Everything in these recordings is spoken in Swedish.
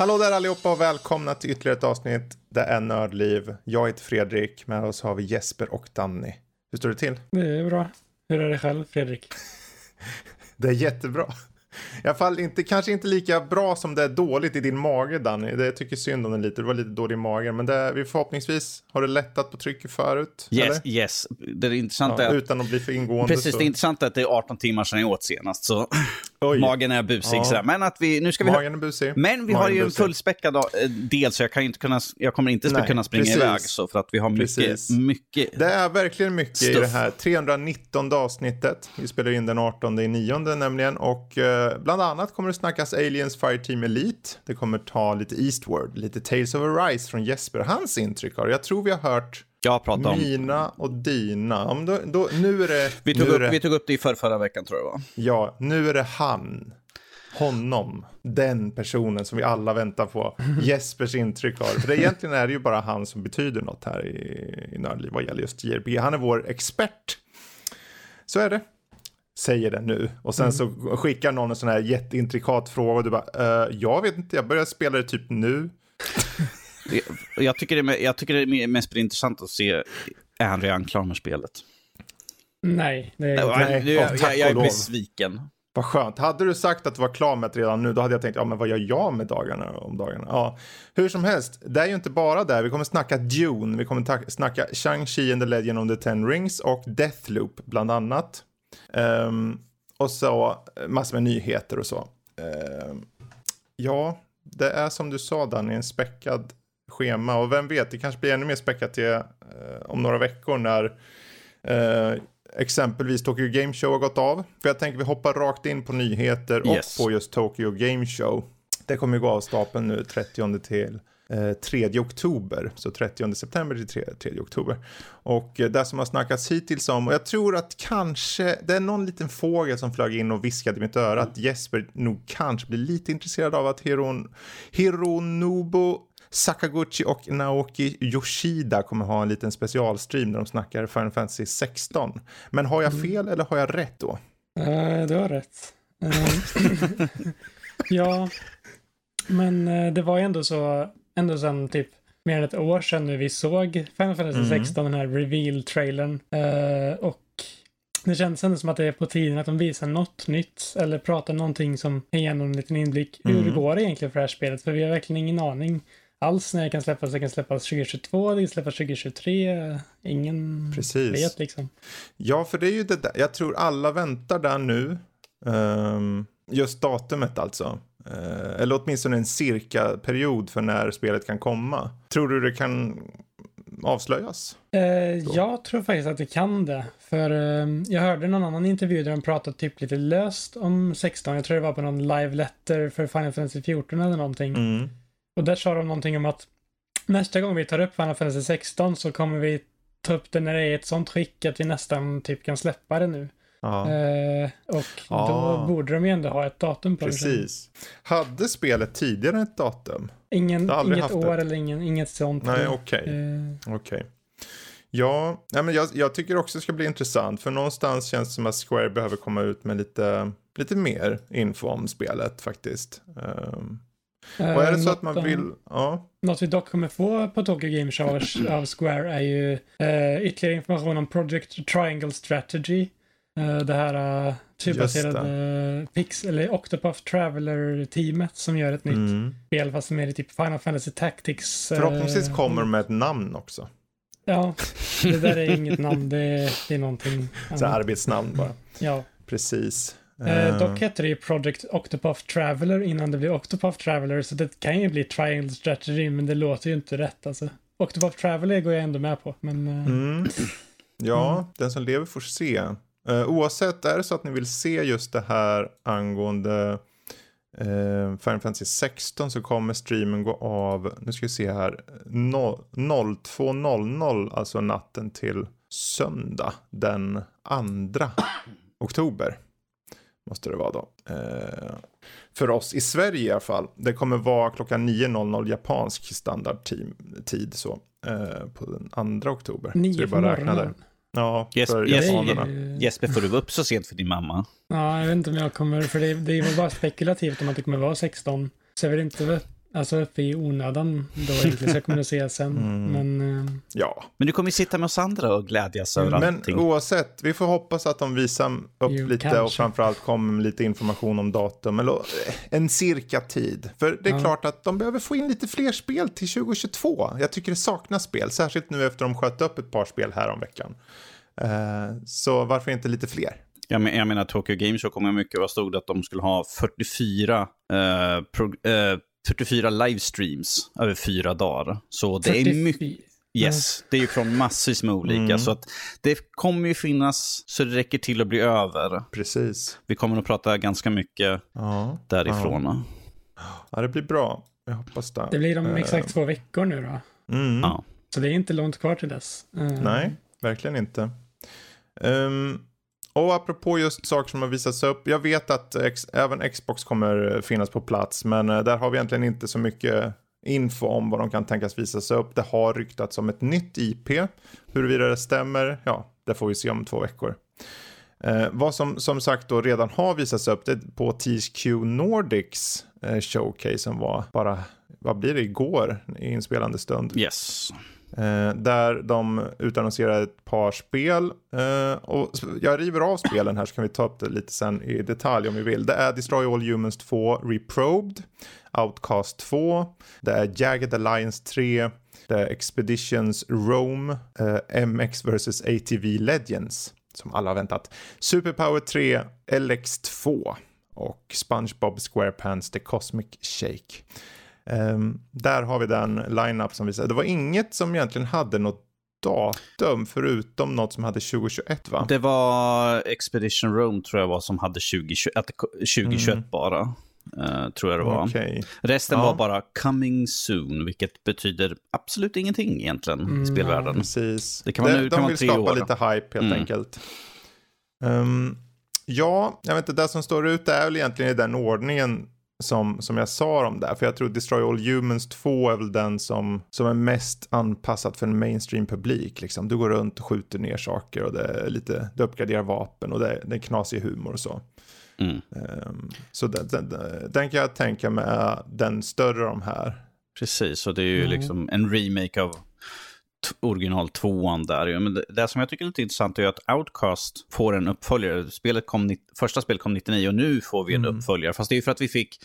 Hallå där allihopa och välkomna till ytterligare ett avsnitt. Det är Nördliv. Jag heter Fredrik. Med oss har vi Jesper och Danny. Hur står det till? Det är bra. Hur är det själv, Fredrik? det är jättebra. I alla fall inte, kanske inte lika bra som det är dåligt i din mage Danny. Det tycker synd om den lite. Du var lite dålig i magen. Men det, vi förhoppningsvis har du lättat på trycket förut. Yes, eller? yes. Det är intressanta ja, är Utan att bli för ingående. Precis, så. det är intressant att det är 18 timmar sedan jag åt senast. Så magen är busig. Ja. Sådär. Men att vi, nu ska vi Magen är busig. Men vi Magen har ju en fullspäckad eh, del, så jag, kan inte kunna, jag kommer inte Nej, kunna springa precis. iväg. Så för att vi har mycket, Precis. mycket Det är verkligen mycket i Stuff. det här 319 avsnittet. Vi spelar in den 18 i nionde nämligen och eh, bland annat kommer det snackas Aliens Fireteam Elite. Det kommer ta lite Eastward, lite Tales of Arise från Jesper. Hans intryck har. Jag tror vi har hört jag har pratat om. mina och dina. Om då, då, nu är det... Vi tog, upp, det, vi tog upp det i för förra veckan tror jag var. Ja, nu är det han. Honom. Den personen som vi alla väntar på. Jespers intryck har. För det, egentligen är det ju bara han som betyder något här i, i Nördliv vad gäller just JRPG. Han är vår expert. Så är det. Säger det nu. Och sen så skickar någon en sån här jätteintrikat fråga och du bara, uh, jag vet inte, jag börjar spela det typ nu. Jag- Jag tycker, det är, jag tycker det är mest intressant att se, är han redan klar med spelet? Nej, det är Nej, inte. Nej, nu- ja, jag, jag, jag är besviken. Vad skönt. Hade du sagt att du var klar med det redan nu, då hade jag tänkt, ja men vad gör jag med dagarna om dagarna? Ja, hur som helst, det är ju inte bara där. Vi kommer snacka Dune, vi kommer snacka Shang-Chi and the Legend of the Ten Rings och Deathloop bland annat. Ehm, och så eh, massor med nyheter och så. Ehm, ja, det är som du sa Danny, en späckad schema och vem vet, det kanske blir ännu mer späckat till, eh, om några veckor när eh, exempelvis Tokyo Game Show har gått av. För jag tänker vi hoppar rakt in på nyheter Yes. och på just Tokyo Game Show. Det kommer ju gå av stapeln nu 30 till eh, 3 oktober. Så 30 september till 3, 3 oktober. Och eh, det som har snackats hittills om, och jag tror att kanske, det är någon liten fågel som flög in och viskade i mitt öra att Jesper nog kanske blir lite intresserad av att Hiron, Hironobu Sakaguchi och Naoki Yoshida kommer ha en liten specialstream där de snackar Final Fantasy 16. Men har jag fel eller har jag rätt då? Eh, du har rätt. Eh, ja, men eh, det var ju ändå så, ändå sedan typ mer än ett år sedan nu vi såg Final Fantasy Mm. 16, den här reveal-trailern. Och det känns ändå som att det är på tiden att de visar något nytt eller pratar någonting som kan ge någon en liten inblick. Hur Mm. går det egentligen för det här spelet? För vi har verkligen ingen aning alls när det kan släppas. Det kan släppas 2022, det kan släppas 2023. Ingen Precis. vet liksom. Ja, för det är ju det där. Jag tror alla väntar där nu. Ehm, just datumet alltså. Eh, eller åtminstone en cirka period för när spelet kan komma. Tror du det kan avslöjas? Eh, jag tror faktiskt att det kan det. För eh, jag hörde någon annan intervju där de pratade typ lite löst om 16. Jag tror det var på någon live letter för Final Fantasy 14 eller någonting. Mm. Och där sa de någonting om att nästa gång vi tar upp Final Fantasy 16 så kommer vi ta upp det när det är i ett sånt skick att vi nästan typ kan släppa det nu. Ja, Eh, och då borde de ju ändå ha ett datum på det. precis. Hade spelet tidigare ett datum? Ingen, inget år det. eller ingen, inget sånt. Nej, okej. Eh, Okej. Ja, nej, men jag, jag tycker också det ska bli intressant. För någonstans känns det som att Square behöver komma ut med lite, lite mer info om spelet faktiskt. Um, och är det så något att man om- vill... Ja, Något vi dock kommer få på Tokyo Game Show av- Square är ju eh, ytterligare information om Project Triangle Strategy. Eh, det här uh, turbaserade Pix, eller Octopath Traveler-teamet som gör ett nytt mm. spel fast mer i typ Final Fantasy Tactics. eh, Förhoppningsvis kommer de med ett namn också. Ja, det där är inget namn, det är, det är någonting Så arbetsnamn bara. Ja. Precis. Eh, Eh, dock hette det ju Project Octopath Traveler innan det blev Octopath Traveler så det kan ju bli Triangle Strategy men det låter ju inte rätt alltså. Octopath Traveler går jag ändå med på men eh, Mm. Ja, Mm. den som lever får se. Eh, oavsett, är det så att ni vill se just det här angående eh, Final Fantasy 16 så kommer streamen gå av, nu ska vi se här, no, 02.00, alltså natten till söndag den 2 oktober. Måste det vara då. Eh, för oss i Sverige i alla fall. Det kommer vara klockan 9.00 japansk standardtid så. Eh, på den 2 oktober. Nio så det bara räkna där. Ja, Yes, för yes. japanerna. Jesper, får du vara upp så sent för din mamma? Ja, jag vet inte om jag kommer, för det, det är väl bara spekulativt om att det kommer vara 16. Så jag vill inte alltså uppe i onödan då egentligen, så jag kommer att se sen. Mm. Men eh, Ja, Men du kommer ju sitta med oss andra och glädjas över Men allting. oavsett, vi får hoppas att de visar upp Jo, lite kanske. och framförallt kommer med lite information om datum eller eh, en cirka tid. För det är Ja. klart att de behöver få in lite fler spel till 2022. Jag tycker det saknas spel, särskilt nu efter de sköt upp ett par spel här om veckan. Eh, så varför inte lite fler? Jag, men, jag menar, Tokyo Game Show kommer mycket, vad stod det att de skulle ha 44, eh, pro, eh, 44 livestreams över fyra dagar. Så det är 44 mycket. Yes, det är ju från massvis med olika. Mm. Så att det kommer ju finnas så det räcker till att bli över. Precis. Vi kommer att prata ganska mycket Ja, därifrån. ja det blir bra. Jag hoppas det. det blir om Eh, exakt två veckor nu då. Mm. Ja. Så det är inte långt kvar till dess. Eh, Nej, verkligen inte. Ehm, och apropå just saker som har visats upp. Jag vet att ex- även Xbox kommer eh, finnas på plats. Men eh, där har vi egentligen inte så mycket info om vad de kan tänkas visas upp. Det har ryktats om ett nytt IP. Huruvida det stämmer, ja, det får vi se om två veckor. Eh, vad som som sagt då redan har visats upp det är på THQ Nordics eh, showcase som var bara, vad blir det, igår i inspelande stund. Yes. Eh, där de utannonserar ett par spel. Eh, och jag river av spelen här så kan vi ta upp det lite sen i detalj om vi vill. Det är Destroy All Humans 2 Reprobed, Outcast 2, det är Jagged Alliance 3, det är Expeditions Rome, eh, MX vs ATV Legends, som alla har väntat, Superpower 3, LX2 och SpongeBob SquarePants The Cosmic Shake. Ehm, där har vi den line-up som vi säger. Det var inget som egentligen hade något datum förutom något som hade 2021 va? Det var Expedition Rome tror jag var som hade 2021, att det ko- 2021 bara. eh, tror jag det var. Okej. Resten Ja. var bara coming soon, vilket betyder absolut ingenting egentligen Mm, i spelvärlden. Precis. Det kan vara de nu- de kan vill tre skapa år. lite hype helt Mm. enkelt. Ehm, ja, jag vet inte, det som står ut är väl egentligen i den ordningen som, som jag sa om där. För jag tror Destroy All Humans 2 är väl den som, som är mest anpassad för en mainstream publik. Liksom. Du går runt och skjuter ner saker och det är lite, du uppgraderar vapen och det är, det är knasig humor och så. Mm. Ehm, så den, den, den kan jag tänka mig är den större av de här. Precis, och det är ju Mm. liksom en remake av t- original tvåan där. Men det, det som jag tycker är lite intressant är att Outcast får en uppföljare. Spelet kom, första spelet kom 99 och nu får vi en Mm. uppföljare. Fast det är ju för att vi fick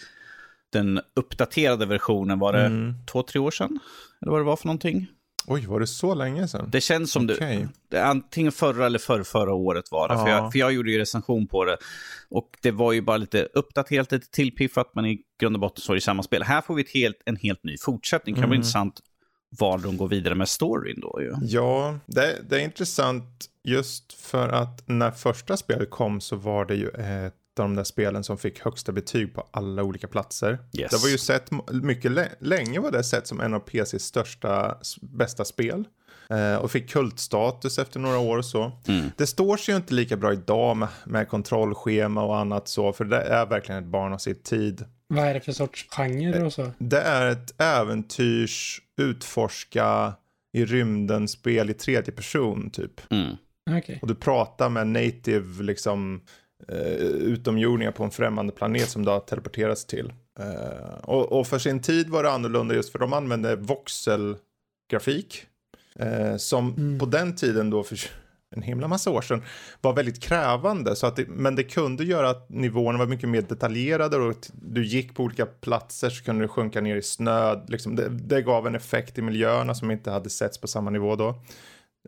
den uppdaterade versionen, var det Mm. två, tre år sedan? Eller vad det var för någonting? Oj, var det så länge sedan? Det känns som Okej. det, antingen förra eller förra, förra året var det. För, Ja. jag, för jag gjorde ju recension på det. Och det var ju bara lite uppdaterat, lite tillpiffat, men i grund och botten så är det samma spel. Här får vi ett helt, en helt ny fortsättning. Det kan Mm. intressant var de går vidare med storyn då ju. Ja, det, det är intressant just för att när första spelet kom så var det ju ett av de där spelen som fick högsta betyg på alla olika platser. Yes. Det var ju sett mycket lä- länge var det sett som en av PCs största, bästa spel. Eh, och fick kultstatus efter några år och så. Mm. Det står sig ju inte lika bra idag med, med kontrollschema och annat så, för det är verkligen ett barn av sin tid. Vad är det för sorts genre och så? Det är ett äventyrs utforska i rymden spel i tredje person typ. Mm. Okej. Och du pratar med native liksom eh, utomjordingar på en främmande planet som du har teleporterats till. Eh, och, och för sin tid var det annorlunda just för de använde voxelgrafik. Eh, som Mm. på den tiden då för en himla massa år sedan var väldigt krävande. Så att det, men det kunde göra att nivåerna var mycket mer detaljerade och att du gick på olika platser så kunde du sjunka ner i snö. Liksom det, det gav en effekt i miljöerna som inte hade setts på samma nivå då.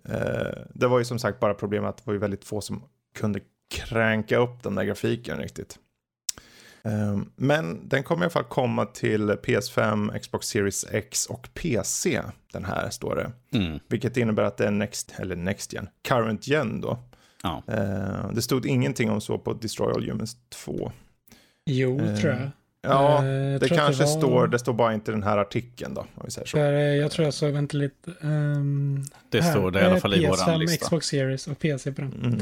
Eh, det var ju som sagt bara problemet att det var ju väldigt få som kunde kränka upp den där grafiken riktigt. Eh, men den kommer i alla fall komma till PS5, Xbox Series X och PC. Den här står det. Mm. Vilket innebär att det är Next, eller Next Gen, Current Gen då. Ja. Eh, det stod ingenting om så på Destroy All Humans 2. Jo, Eh, tror jag. Ja, uh, det kanske det var... står, det står bara inte den här artikeln då. Om vi säger så. För, jag tror jag såg, vänta lite. Um, det här, står det i alla fall i PS5, våran lista. Xbox Series och PC på den.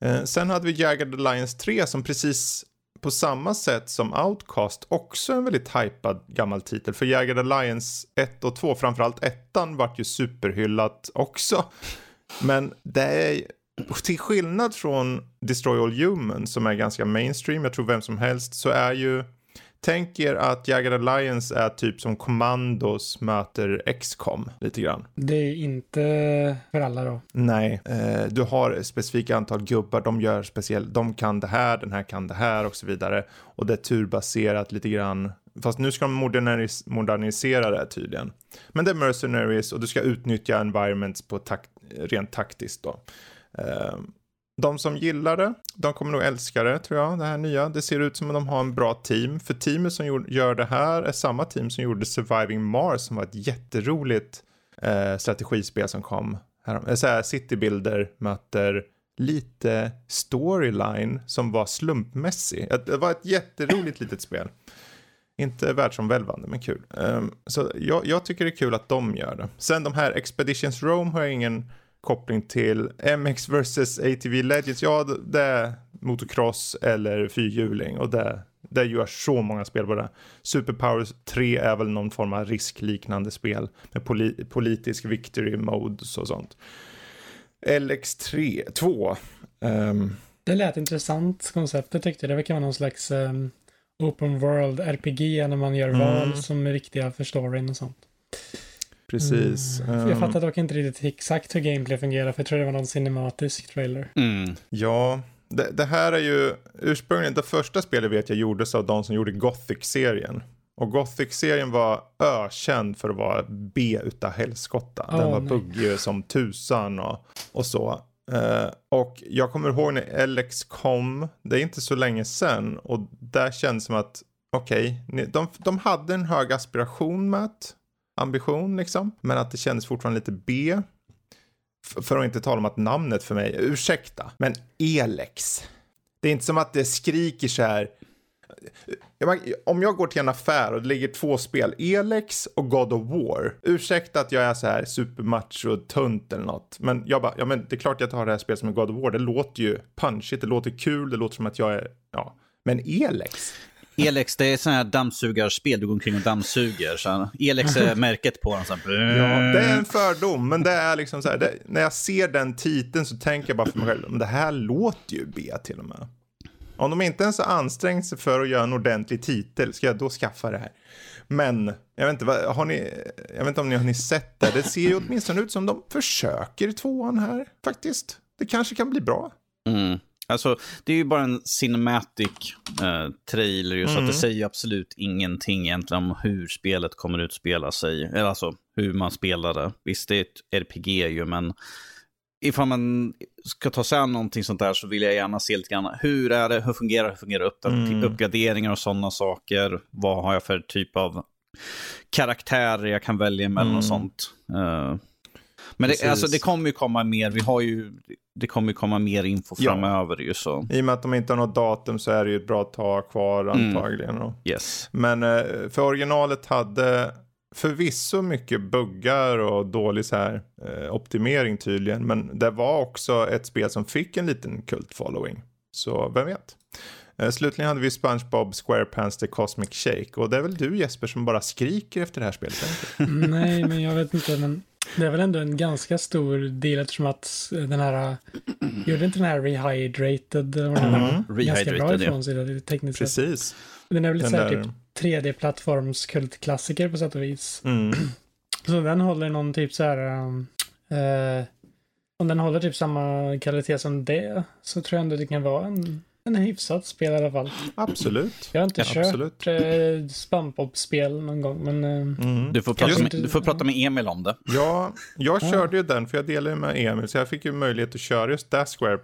Mm. Sen hade vi Jagged Alliance 3 som precis på samma sätt som Outcast också en väldigt hypad gammal titel. För Jagged Alliance 1 och 2, framförallt ettan, vart ju superhyllat också. Men det är till skillnad från Destroy All Human som är ganska mainstream, jag tror vem som helst, så är ju Tänk er att Jagged Alliance är typ som Commandos möter XCOM lite grann. Det är inte för alla då? Nej, eh, du har ett specifikt antal gubbar, de gör speciellt, de kan det här, den här kan det här och så vidare. Och det är turbaserat lite grann. Fast nu ska de modernis modernisera det tydligen. Men det är mercenaries och du ska utnyttja environments på tak rent taktiskt då. Eh, de som gillar det, de kommer nog älska det tror jag, det här nya. Det ser ut som att de har en bra team. För teamet som gör det här är samma team som gjorde Surviving Mars som var ett jätteroligt eh, strategispel som kom. Här, eh, så här, Citybuilder möter lite storyline som var slumpmässig. Det var ett jätteroligt litet spel. Inte världsomvälvande men kul. Um, så jag, jag, tycker det är kul att de gör det. Sen de här Expeditions Rome har jag ingen koppling till MX vs ATV Legends. Ja, det är motocross eller fyrhjuling och det, det gör så många spel på det. Superpowers 3 är väl någon form av riskliknande spel med poli politisk victory modes och sånt. LX3, 2. Um, det lät intressant konceptet tyckte jag. Det verkar vara någon slags um, open world RPG när man gör mm. val som är viktiga för storyn och sånt. Precis. Mm. Jag ehm. fattar dock inte riktigt exakt hur gameplay fungerar, för jag tror det var någon cinematisk trailer. Mm. Ja, det, det, här är ju ursprungligen, det första spelet vet jag gjordes av de som gjorde Gothic-serien. Och Gothic-serien var ökänd för att vara B utav helskotta. Den oh, var buggig som tusan och, och så. Uh, och jag kommer ihåg när LX kom, det är inte så länge sedan. Och där känns det som att, okej, okay, de, de hade en hög aspiration med att ambition liksom. Men att det kändes fortfarande lite B. För att inte tala om att namnet för mig, ursäkta, men Elex. Det är inte som att det skriker så här. Eh, om jag går till en affär och det ligger två spel, Elex och God of War. Ursäkta att jag är så här supermacho tunt eller något. Men jag bara, ja men det är klart jag tar det här spelet som är God of War. Det låter ju punchigt, det låter kul, det låter som att jag är, ja. Men Elex, Elex, det är sådana här dammsugarspel, du går omkring och dammsuger. Så Elex är märket på dem. Så här. Ja, det är en fördom, men det är liksom så här, det, när jag ser den titeln så tänker jag bara för mig själv, det här låter ju B till och med. Om de inte ens har ansträngt sig för att göra en ordentlig titel, ska jag då skaffa det här? Men, jag vet inte, har ni, jag vet inte om ni har ni sett det, det ser ju åtminstone ut som de försöker tvåan här, faktiskt. Det kanske kan bli bra. Mm. Alltså, det är ju bara en cinematic eh, trailer, mm. så att det mm. säger absolut ingenting egentligen om hur spelet kommer utspela sig. Eller alltså, hur man spelar det. Visst, det är ett RPG ju, men ifall man ska ta sig an någonting sånt där så vill jag gärna se lite grann, hur är det, hur fungerar, hur fungerar upp, mm. uppgraderingar och sådana saker. Vad har jag för typ av karaktärer jag kan välja mellan mm. och sånt. Uh, men det, alltså, det kommer ju komma mer. Vi har ju, det kommer ju komma mer info ja. framöver. Ju, så. I och med att de inte har något datum så är det ju ett bra tag kvar mm. antagligen. Mm. Yes. Men eh, för originalet hade förvisso mycket buggar och dålig så här, eh, optimering tydligen. Men det var också ett spel som fick en liten kult-following. Så vem vet. Eh, slutligen hade vi SpongeBob SquarePants The Cosmic Shake. Och det är väl du Jesper som bara skriker efter det här spelet? Nej, men jag vet inte. Men det är väl ändå en ganska stor del eftersom att den här, gjorde inte den här rehydrated, mm. den ganska bra ifrån sig tekniskt Precis. Sett. Den är väl lite där... typ 3D-plattforms kultklassiker på sätt och vis. Mm. Så den håller någon typ så här, um, uh, om den håller typ samma kvalitet som det så tror jag ändå det kan vara en en hyfsat spel i alla fall. Absolut. Jag har inte ja, kört eh, Spambob-spel någon gång, men... Eh, mm. du, får prata med, du får prata med Emil om det. Ja, jag körde ju den, för jag delade med Emil, så jag fick ju möjlighet att köra just det Square...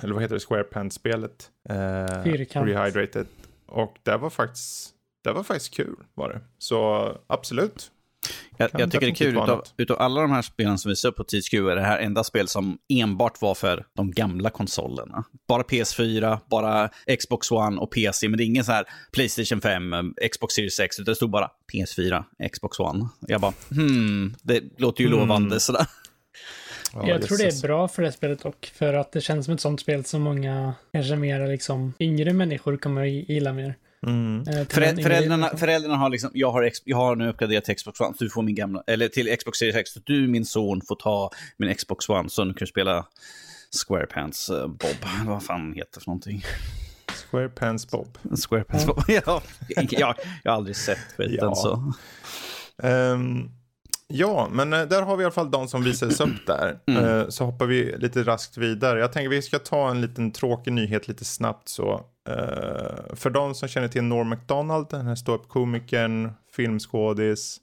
Eller vad heter det? Square Pants-spelet. Eh, Fyrkant. Rehydrated. Och det var faktiskt... Det var faktiskt kul, var det. Så absolut. Jag, jag tycker det är kul, utav, utav alla de här spelen som visar upp på THQ är det här enda spel som enbart var för de gamla konsolerna. Bara PS4, bara Xbox One och PC, men det är ingen så här Playstation 5, Xbox Series X, utan det stod bara PS4, Xbox One. Jag bara, hmm, det låter ju mm. lovande sådär. Ja, jag tror det är bra för det spelet dock. För att det känns som ett sånt spel som många, kanske mer liksom yngre människor kommer att gilla mer. Mm. Eh, Föräld, föräldrarna, föräldrarna har liksom, jag har, jag har nu uppgraderat till Xbox One, så du får min gamla, eller till Xbox Series X, så du min son får ta min Xbox One, så du kan spela Squarepants uh, Bob, vad fan heter för någonting. Squarepants Bob. Squarepants Bob, ja. jag, jag har aldrig sett skiten ja. så. Um, Ja, men eh, där har vi i alla fall de som visades upp där. Mm. Eh, så hoppar vi lite raskt vidare. Jag tänker vi ska ta en liten tråkig nyhet lite snabbt så. Eh, för de som känner till Norm MacDonald, den här ståuppkomikern, filmskådis.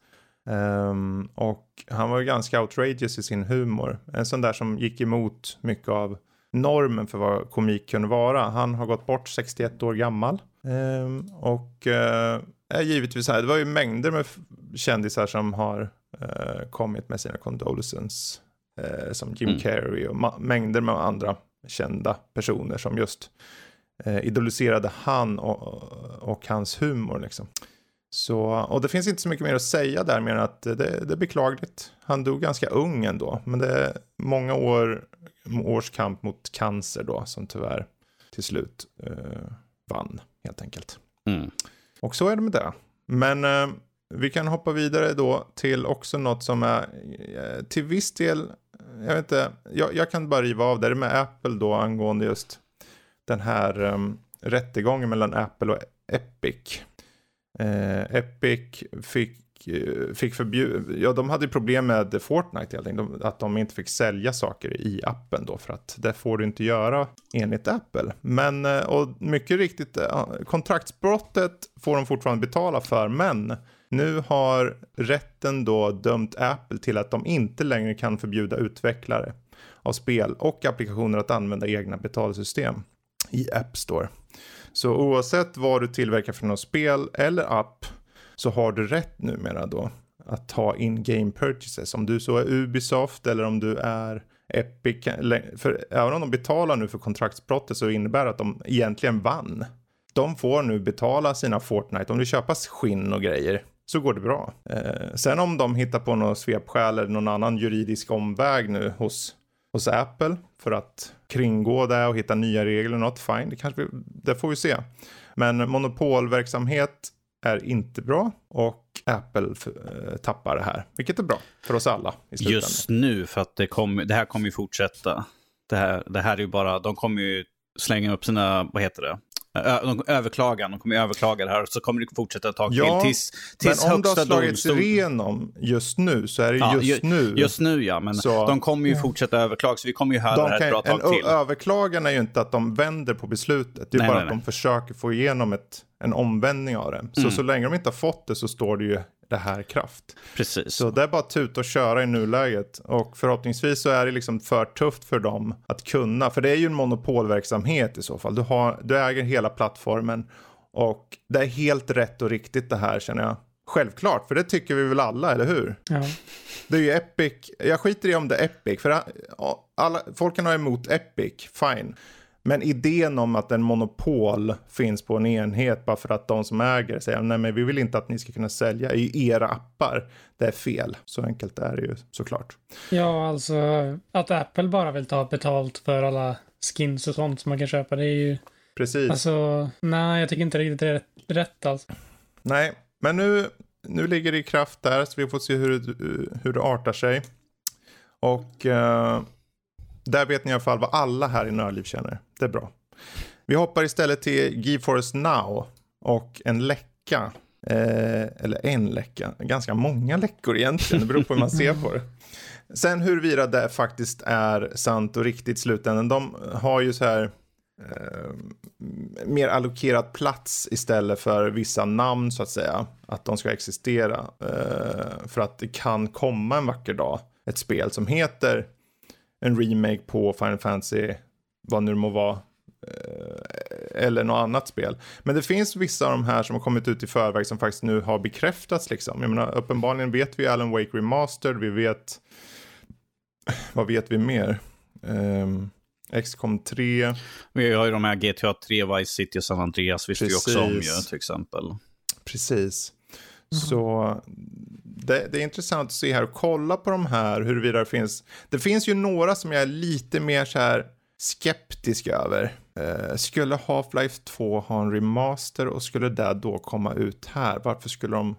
Um, och han var ju ganska outrageous i sin humor. En sån där som gick emot mycket av normen för vad komik kunde vara. Han har gått bort 61 år gammal. Um, och uh, är givetvis här, det var ju mängder med kändisar som har uh, kommit med sina condolences. Uh, som Jim mm. Carrey och mängder med andra kända personer som just uh, idoliserade han och, och, hans humor. Liksom. Så, och det finns inte så mycket mer att säga där mer än att det, det är beklagligt. Han dog ganska ung ändå, men det är många år, års kamp mot cancer då som tyvärr till slut vann helt enkelt. Mm. Och så är det med det. Men vi kan hoppa vidare då till också något som är eh, till viss del, jag vet inte, jag, jag kan bara riva av det, det med Apple då angående just den här um, rättegången mellan Apple och Epic. Eh, Epic fick, uh, fick förbjuda, ja de hade ju problem med Fortnite helt enkelt, att de inte fick sälja saker i appen då för att det får du inte göra enligt Apple. Men, uh, och mycket riktigt, uh, kontraktsbrottet får de fortfarande betala för, men nu har rätten då dömt Apple till att de inte längre kan förbjuda utvecklare av spel och applikationer att använda egna betalsystem i App Store. Så oavsett vad du tillverkar för något spel eller app så har du rätt numera då att ta in game purchases. Om du så är Ubisoft eller om du är Epic. För även om de betalar nu för kontraktsbrottet så innebär det att de egentligen vann. De får nu betala sina Fortnite. Om du köper skinn och grejer så går det bra. Eh, sen om de hittar på något svepskäl eller någon annan juridisk omväg nu hos, hos Apple för att kringgå det och hitta nya regler eller något, fine, det, kanske vi, det får vi se. Men monopolverksamhet är inte bra och Apple eh, tappar det här, vilket är bra för oss alla. I Just nu, för att det, kom, det här kommer ju fortsätta. Det här, det här är ju bara, de kommer ju slänga upp sina, vad heter det, de överklagar, de kommer överklaga det här och så kommer det fortsätta ett tag ja, till. Tills, tills men om det har slagits igenom just nu så är det ja, just nu. Just nu ja, men så, de kommer ju fortsätta överklaga så vi kommer ju höra de det här ett bra tag en, till. Överklagan är ju inte att de vänder på beslutet, det är nej, bara nej, att nej. de försöker få igenom ett, en omvändning av det. Så mm. så länge de inte har fått det så står det ju det här kraft. Precis. Så det är bara att tuta och köra i nuläget. Och förhoppningsvis så är det liksom för tufft för dem att kunna. För det är ju en monopolverksamhet i så fall. Du, har, du äger hela plattformen. Och det är helt rätt och riktigt det här känner jag. Självklart, för det tycker vi väl alla, eller hur? Ja. Det är ju Epic. Jag skiter i om det är Epic, för alla, folk kan ha emot Epic, fine. Men idén om att en monopol finns på en enhet bara för att de som äger säger nej men vi vill inte att ni ska kunna sälja i era appar. Det är fel. Så enkelt är det ju såklart. Ja, alltså att Apple bara vill ta betalt för alla skins och sånt som man kan köpa. Det är ju... Precis. Alltså, nej, jag tycker inte riktigt det är rätt, alltså. Nej, men nu, nu ligger det i kraft där så vi får se hur, hur det artar sig. Och uh, där vet ni i alla fall vad alla här i Nördliv känner. Det är bra. Vi hoppar istället till GeForce Now och en läcka. Eh, eller en läcka. Ganska många läckor egentligen. Det beror på hur man ser på det. Sen huruvida det faktiskt är sant och riktigt i slutändan. De har ju så här eh, mer allokerat plats istället för vissa namn så att säga. Att de ska existera. Eh, för att det kan komma en vacker dag ett spel som heter en remake på Final Fantasy, vad nu det må vara, eller något annat spel. Men det finns vissa av de här som har kommit ut i förväg som faktiskt nu har bekräftats liksom. Jag menar, uppenbarligen vet vi Alan Wake Remastered, vi vet, vad vet vi mer? Um, XCOM 3. Vi har ju de här GTA 3, Vice City och San Andreas visste vi också om ju till exempel. Precis. Mm. Så det, det, är intressant att se här och kolla på de här huruvida det finns. Det finns ju några som jag är lite mer så här skeptisk över. Eh, skulle Half-Life 2 ha en remaster och skulle det då komma ut här? Varför skulle de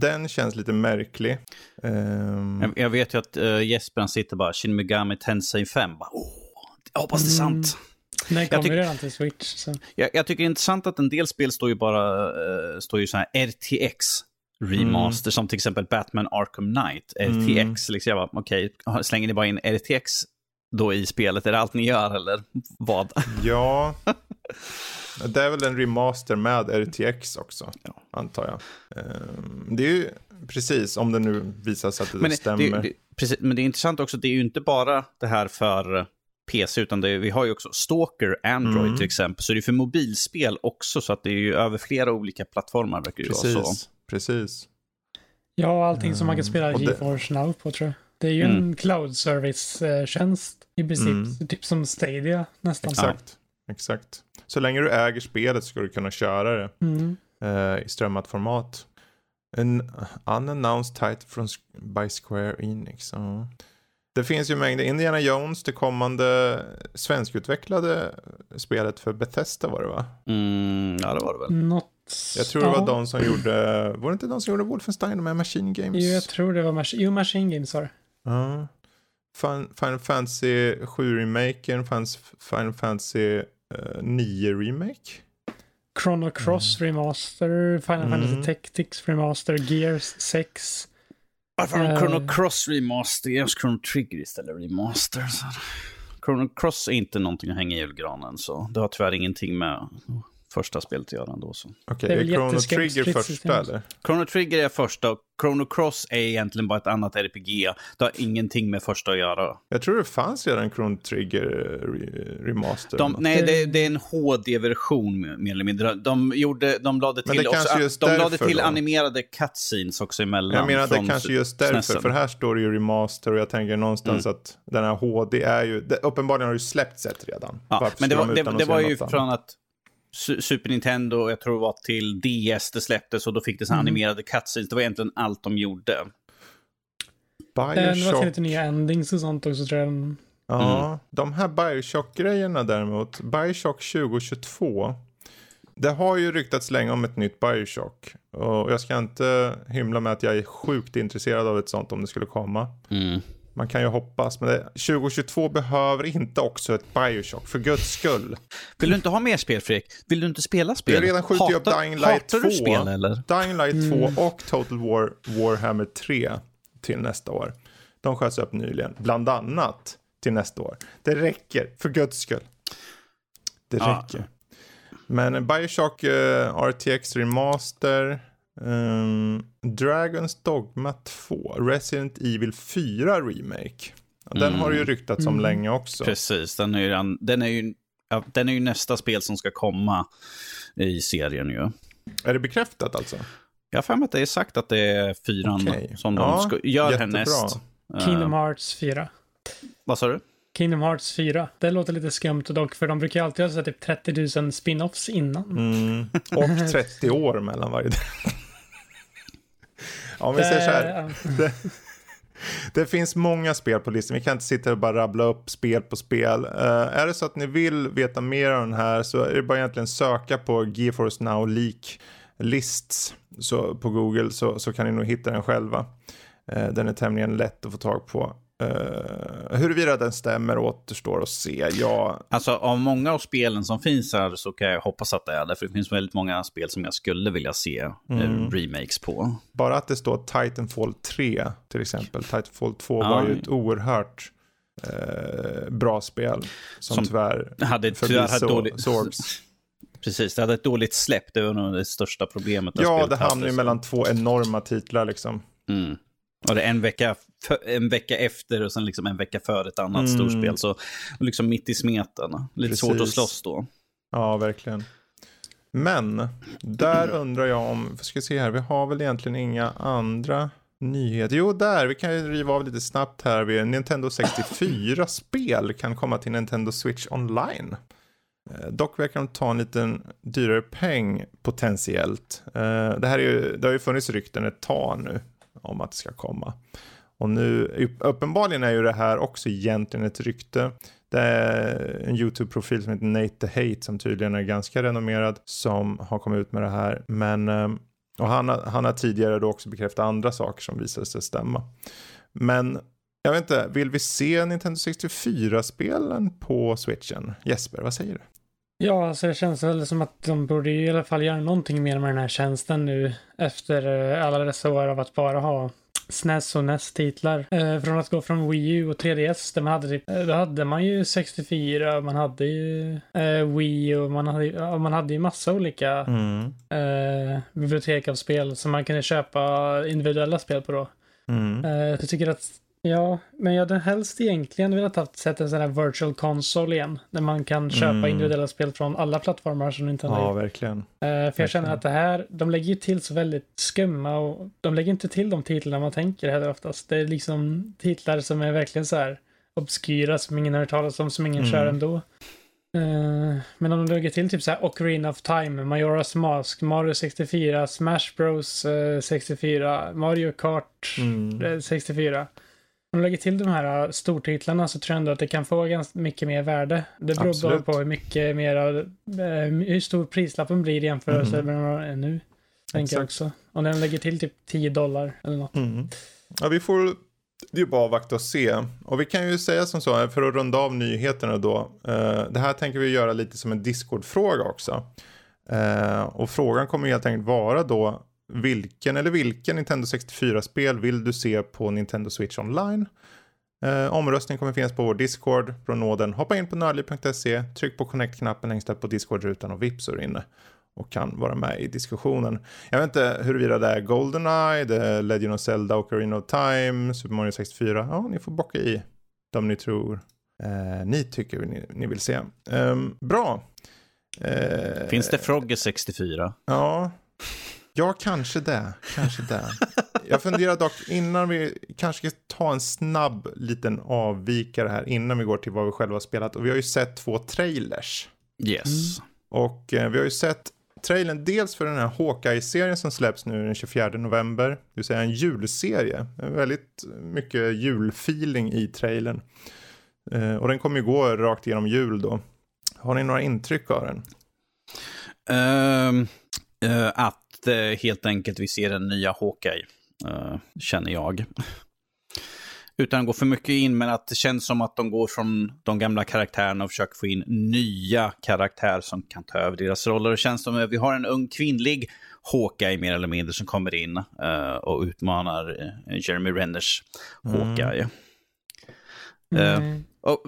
den känns lite märklig. Um... Jag, vet ju att uh, Jesper sitter bara, Shin Megami Tensei 5. Bara, oh, jag hoppas det är sant. Mm. Den kommer redan till Switch. Så. Jag, jag, tycker det är intressant att en del spel står ju bara uh, står ju så här RTX remaster, mm. som till exempel Batman Arkham Knight, RTX. Mm. Liksom jag bara, okej, okay, slänger ni bara in RTX då i spelet? Är det allt ni gör eller vad? Ja, det är väl en remaster med RTX också, ja. antar jag. Ehm, det är ju precis, om det nu visar sig att det, men stämmer. Det, det, precis, men det är intressant också, det är ju inte bara det här för PC, utan det, vi har ju också Stalker, Android mm. till exempel. Så det är för mobilspel också, så att det är ju över flera olika plattformar. Verkar precis, så. precis. Ja, allting som man kan spela mm. GeForce Now på tror jag. Det är ju mm. en cloud service-tjänst i princip, mm. typ som Stadia nästan. Exakt, ja. exakt. Så länge du äger spelet ska du kunna köra det mm. uh, i strömmat format. En unannounced title from, by Square Enix. Uh. Det finns ju mängder. Indiana Jones, det kommande svenskutvecklade spelet för Bethesda var det va? Mm, ja, det var det väl. Något... Jag tror det var de som gjorde, var det inte de som gjorde Wolfenstein med Machine Games? Jo, jag tror det var Mach jo, Machine Games var det. Ja. Final Fantasy 7-remaken, Final Fantasy uh, 9-remake. Chrono Cross mm. Remaster, Final mm. Fantasy Tactics Remaster, Gears 6. Varför har de Chrono Cross Remaster? Ge oss Chrono Trigger istället Remaster. Så. Chrono Cross är inte någonting att hänga i julgranen, så det har tyvärr ingenting med första spelet att göra ändå. Okej, okay, är Chrono Trigger första eller? Chrono Trigger är första och Chrono Cross är egentligen bara ett annat RPG. Det har ingenting med första att göra. Jag tror det fanns redan Chrono Trigger remaster. De, nej, det, det, är en HD-version mer eller mindre. De, gjorde, de lade till, också, de lade till animerade cutscenes också emellan. Jag menar att det är kanske just därför, SNESen. för här står det ju remaster och jag tänker någonstans mm. att den här HD är ju, det, uppenbarligen har ju släppts ett redan. Ja, men det var, de det, det var ju från att Super Nintendo, jag tror det var till DS det släpptes och då fick det så mm. animerade cutscenes. Det var egentligen allt de gjorde. Bioshock. Det var till lite nya endings och sånt också tror jag. Ja, mm. de här Bioshock-grejerna däremot. Bioshock 2022. Det har ju ryktats länge om ett nytt Bioshock. Och jag ska inte hymla med att jag är sjukt intresserad av ett sånt om det skulle komma. Mm. Man kan ju hoppas, men det, 2022 behöver inte också ett Bioshock, för guds skull. Vill du inte ha mer spel, Fredrik? Vill du inte spela spel? Jag redan skjutit upp Dying Light 2. spel, eller? Dying Light 2 mm. och Total War Warhammer 3 till nästa år. De sköts upp nyligen, bland annat till nästa år. Det räcker, för guds skull. Det räcker. Ja. Men Bioshock uh, eh, RTX Remaster Um, Dragons Dogma 2, Resident Evil 4 Remake. Den mm. har ju ryktats om mm. länge också. Precis, den är, ju, den, är ju, ja, den är ju nästa spel som ska komma i serien ju. Är det bekräftat alltså? Jag har för mig att det är sagt att det är fyran okay. som de ska, gör jättebra. härnäst. Kingdom Hearts 4. Vad sa du? Kingdom Hearts 4. Det låter lite skumt dock, för de brukar ju alltid ha typ 30 000 spin-offs innan. Mm. Och 30 år mellan varje del. Om vi säger så här. Det, det, finns många spel på listan. Vi kan inte sitta och bara rabbla upp spel på spel. Uh, är det så att ni vill veta mer om den här så är det bara egentligen söka på GeForce Now Leak lists så, på Google så, så kan ni nog hitta den själva. Uh, den är tämligen lätt att få tag på. Uh, huruvida den stämmer återstår att se. Ja. Alltså av många av spelen som finns här så kan jag hoppas att det är det. För det finns väldigt många spel som jag skulle vilja se eh, mm. remakes på. Bara att det står Titanfall 3 till exempel. Titanfall 2 ja. var ju ett oerhört uh, bra spel. Som, som tyvärr hade, tyvärr hade dåligt... Swords. Precis, det hade ett dåligt släpp. Det var nog det största problemet. Ja, det hamnade ju mellan två enorma titlar liksom. Mm. Och det en vecka, en vecka efter och sen liksom en vecka före ett annat mm. storspel. Så liksom mitt i smeten. Lite Precis. svårt att slåss då. Ja, verkligen. Men där undrar jag om, ska se här, vi har väl egentligen inga andra nyheter. Jo, där, vi kan ju riva av lite snabbt här. Nintendo 64-spel kan komma till Nintendo Switch online. Eh, dock verkar de ta en liten dyrare peng potentiellt. Eh, det här är ju, det har ju funnits rykten ett tag nu om att det ska komma. Och nu, uppenbarligen är ju det här också egentligen ett rykte. Det är en YouTube-profil som heter Nate the Hate som tydligen är ganska renommerad som har kommit ut med det här. Men, ehm, och han, han har tidigare då också bekräftat andra saker som visade sig stämma. Men jag vet inte, vill vi se Nintendo 64-spelen på switchen? Jesper, vad säger du? Ja, alltså det känns väl som att de borde i alla fall göra någonting mer med den här tjänsten nu efter eh, alla dessa år av att bara ha SNES och NES-titlar. Eh, från att gå från Wii U och 3DS, där man hade typ, eh, då hade man ju 64, man hade ju eh, Wii och man hade, ja, man hade ju massa olika mm. eh, bibliotek av spel som man kunde köpa individuella spel på då. Mm. Eh, jag tycker att Ja, men jag hade helst egentligen velat ha sett en sån här virtual console igen. Där man kan köpa mm. individuella spel från alla plattformar som Nintendo Ja, verkligen. Uh, för verkligen. jag känner att det här, de lägger ju till så väldigt skumma och de lägger inte till de titlarna man tänker heller oftast. Det är liksom titlar som är verkligen så här obskyra som ingen har hört talas om, som ingen mm. kör ändå. Uh, men om de lägger till typ så här Ocarina of Time, Majora's Mask, Mario 64, Smash Bros uh, 64, Mario Kart mm. 64. Om du lägger till de här äh, stortitlarna så tror jag ändå att det kan få ganska mycket mer värde. Det beror Absolut. bara på hur mycket mer, äh, hur stor prislappen blir i jämförelse mm. med vad den är nu. Tänker jag också. Om den lägger till typ 10 dollar eller något. Mm. Ja, vi får det är bara att vakta och se. Och vi kan ju säga som så, för att runda av nyheterna då. Eh, det här tänker vi göra lite som en Discord-fråga också. Eh, och frågan kommer helt enkelt vara då vilken eller vilken Nintendo 64-spel vill du se på Nintendo Switch Online? Eh, omröstning kommer finnas på vår Discord. Från nåden hoppa in på nördliv.se, tryck på connect-knappen längst upp på Discord-rutan och vips är inne och kan vara med i diskussionen. Jag vet inte huruvida det är Goldeneye, det är Legend of Zelda, Ocarina of Time, Super Mario 64. Ja, ni får bocka i de ni tror eh, ni tycker ni, ni vill se. Um, bra. Eh, Finns det Frogger 64? Ja, Ja, kanske det. Kanske det. Jag funderar dock innan vi kanske ska ta en snabb liten avvikare här innan vi går till vad vi själva har spelat. Och vi har ju sett två trailers. Yes. Mm. Och eh, vi har ju sett trailern dels för den här Hawkeye-serien som släpps nu den 24 november. Det vill säga en julserie. Väldigt mycket julfeeling i trailern. Eh, och den kommer ju gå rakt igenom jul då. Har ni några intryck av den? Um, uh, att eh, helt enkelt vi ser den nya Hawkeye, eh, känner jag. Utan att gå för mycket in, men att det känns som att de går från de gamla karaktärerna och försöker få in nya karaktärer som kan ta över deras roller. Det känns som att vi har en ung kvinnlig Hawkeye mer eller mindre som kommer in uh, och utmanar Jeremy Renners Hawkeye. Mm. Uh, och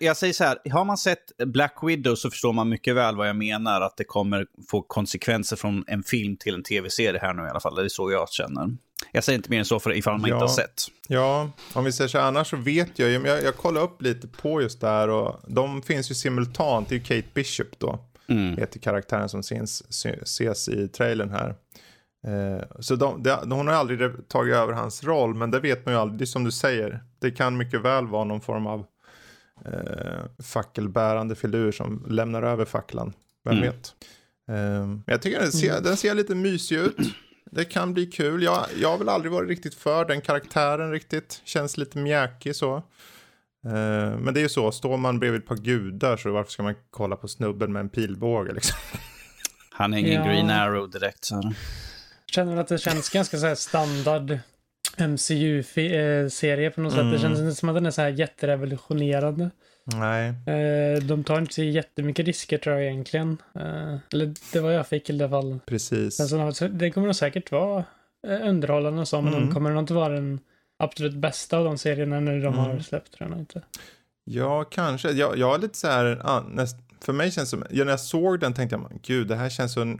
jag säger så här, har man sett Black Widow så förstår man mycket väl vad jag menar. Att det kommer få konsekvenser från en film till en tv-serie här nu i alla fall. Det är så jag känner. Jag säger inte mer än så för ifall man ja, inte har sett. Ja, om vi säger så här, annars så vet jag ju, jag, jag kollar upp lite på just det här och de finns ju simultant, det är ju Kate Bishop då. Mm. Heter karaktären som syns, ses i trailern här. Eh, så de, de, hon har aldrig tagit över hans roll, men det vet man ju aldrig, det är som du säger. Det kan mycket väl vara någon form av eh, fackelbärande filur som lämnar över facklan. Vem mm. vet? Eh, jag tycker den ser, mm. den ser lite mysig ut. Det kan bli kul. Jag, jag har väl aldrig varit riktigt för den karaktären riktigt. Känns lite mjäkig så. Eh, men det är ju så, står man bredvid ett par gudar så varför ska man kolla på snubben med en pilbåge liksom? Han är ingen ja. Green Arrow direkt. Så. Känner att det känns ganska så standard MCU-serie på något mm. sätt. Det känns inte som att den är så här jätterevolutionerande. Nej. Eh, de tar inte så jättemycket risker tror jag egentligen. Eh, eller det var jag fick i alla fall. Precis. Men så, det kommer nog säkert vara eh, underhållande och så, men mm. de kommer nog inte vara den absolut bästa av de serierna när de mm. har släppt tror jag inte. Ja, kanske. Jag, jag är lite så här, ah, näst, för mig känns det som, ja, när jag såg den tänkte jag, gud det här känns så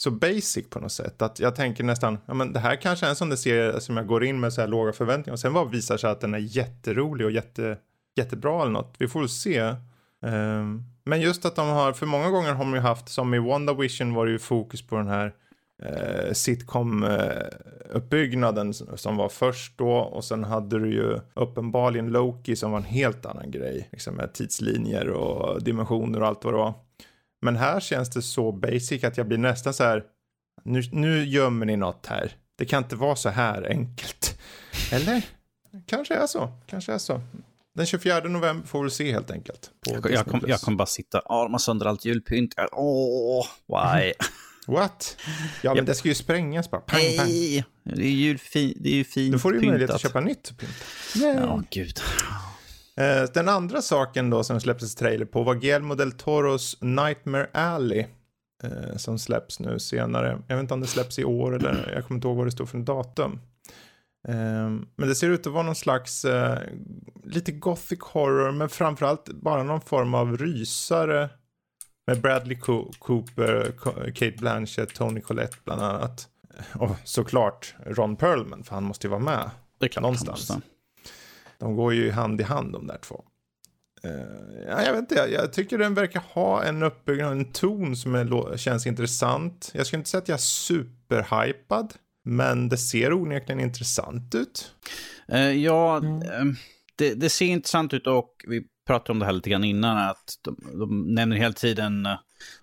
så basic på något sätt. Att jag tänker nästan, ja men det här kanske är en sån där serie som jag går in med så här låga förväntningar och sen bara visar sig att den är jätterolig och jätte, jättebra eller något. Vi får väl se. Um, men just att de har, för många gånger har de ju haft, som i WandaVision var det ju fokus på den här eh, sitcom-uppbyggnaden eh, som var först då och sen hade du ju uppenbarligen Loki som var en helt annan grej, liksom med tidslinjer och dimensioner och allt vad det var. Men här känns det så basic att jag blir nästan så här, nu, nu gömmer ni något här. Det kan inte vara så här enkelt. Eller? Kanske är så, kanske är så. Den 24 november får vi se helt enkelt. jag, jag kommer kom bara sitta och arma sönder allt julpynt. Åh, why? What? Ja, men yep. det ska ju sprängas bara. Pang, pang. Nej, det är, julfin, det är ju fint Då får du ju möjlighet att köpa nytt pynt. Ja, gud. Eh, den andra saken då som släpptes trailer på var Guillermo del Toros Nightmare Alley. Eh, som släpps nu senare. Jag vet inte om det släpps i år eller jag kommer inte ihåg vad det står för datum. Ehm, men det ser ut att vara någon slags uh, lite gothic horror men framförallt bara någon form av rysare med Bradley Co Cooper, Kate Blanchett, Tony Collette bland annat. Och såklart Ron Perlman för han måste ju vara med det kan någonstans. De går ju hand i hand de där två. Uh, ja, jag vet inte, jag, jag, tycker den verkar ha en uppbyggnad, en ton som är, känns intressant. Jag skulle inte säga att jag är superhypad. Men det ser onekligen intressant ut. Uh, ja, mm. det, det, ser intressant ut och vi pratade om det här lite grann innan. Att de, de nämner hela tiden uh,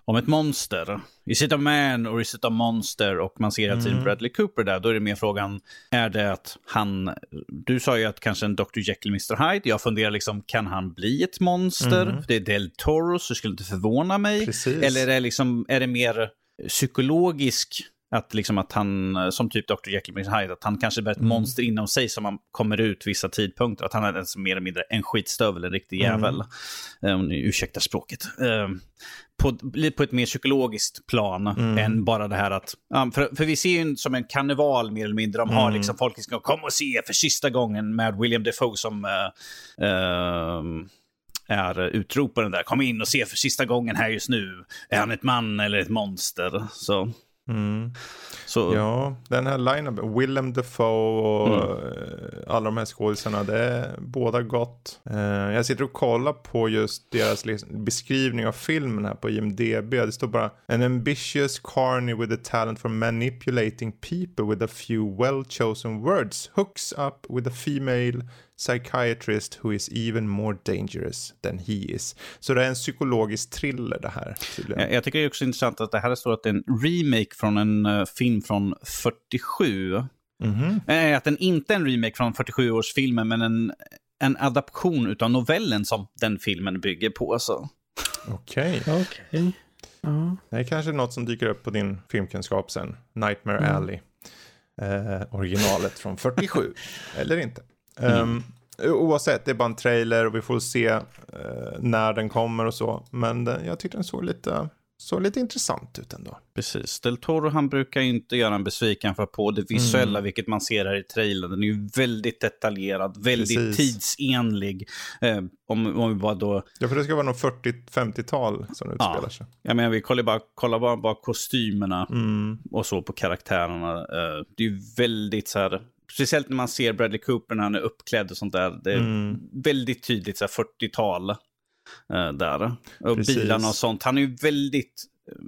om ett monster. Is it a man or is it a monster? Och man ser hela tiden mm. Bradley Cooper där. Då är det mer frågan, är det att han... Du sa ju att kanske en Dr. Jekyll Mr. Hyde. Jag funderar liksom, kan han bli ett monster? Mm. Det är Del Toro, så skulle inte förvåna mig. Precis. Eller är det, liksom, är det mer psykologisk att, liksom att han, som typ Dr. Jekyll Mr. Hyde, att han kanske bär ett mm. monster inom sig som man kommer ut vissa tidpunkter. Att han är alltså mer eller mindre en skitstövel, en riktig mm. jävel. Mm. Um, ursäkta språket. Um, på, på ett mer psykologiskt plan mm. än bara det här att... Um, för, för vi ser ju som en karneval mer eller mindre. De har mm. liksom folk som ska komma och se för sista gången med William Defoe som... Uh, uh, är utroparen där. Kom in och se för sista gången här just nu. Är han ett man eller ett monster? Så Mm. Så... Ja, den här line-upen, Willem Dafoe och mm. Eh, alla de här skådisarna, det är båda gott. Uh, jag sitter och kollar på just deras beskrivning av filmen här på IMDB. Det står bara An ambitious carny with a talent for manipulating people with a few well chosen words hooks up with a female psychiatrist who is even more dangerous than he is. Så det är en psykologisk thriller det här. Tydligen. Jag, tycker det är också intressant att det här står att det är en remake från en uh, film från 47. Mm -hmm. att den inte är en remake från 47-årsfilmen, men en, en adaption av novellen som den filmen bygger på. Okej. Okay. okay. Uh. Det är kanske något som dyker upp på din filmkunskap sen. Nightmare mm. Alley. Eh, originalet från 47. Eller inte. Mm. Um, oavsett, det är bara en trailer och vi får se uh, när den kommer och så. Men den, jag tyckte den såg lite, såg lite intressant ut ändå. Precis. Del Toro han brukar inte göra en besviken för på det visuella, mm. vilket man ser här i trailern. Den är ju väldigt detaljerad, väldigt Precis. tidsenlig. Eh, om, om vi bara då... Ja, för det ska vara något 40-50-tal som utspelar ja. sig. Ja, men vi kollar bara, kollar bara, bara kostymerna mm. och så på karaktärerna. Eh, det är ju väldigt så här speciellt när man ser Bradley Cooper när han är uppklädd och sånt där. Det är mm. väldigt tydligt 40-tal uh, eh, där. Och Precis. bilarna och sånt. Han är ju väldigt uh,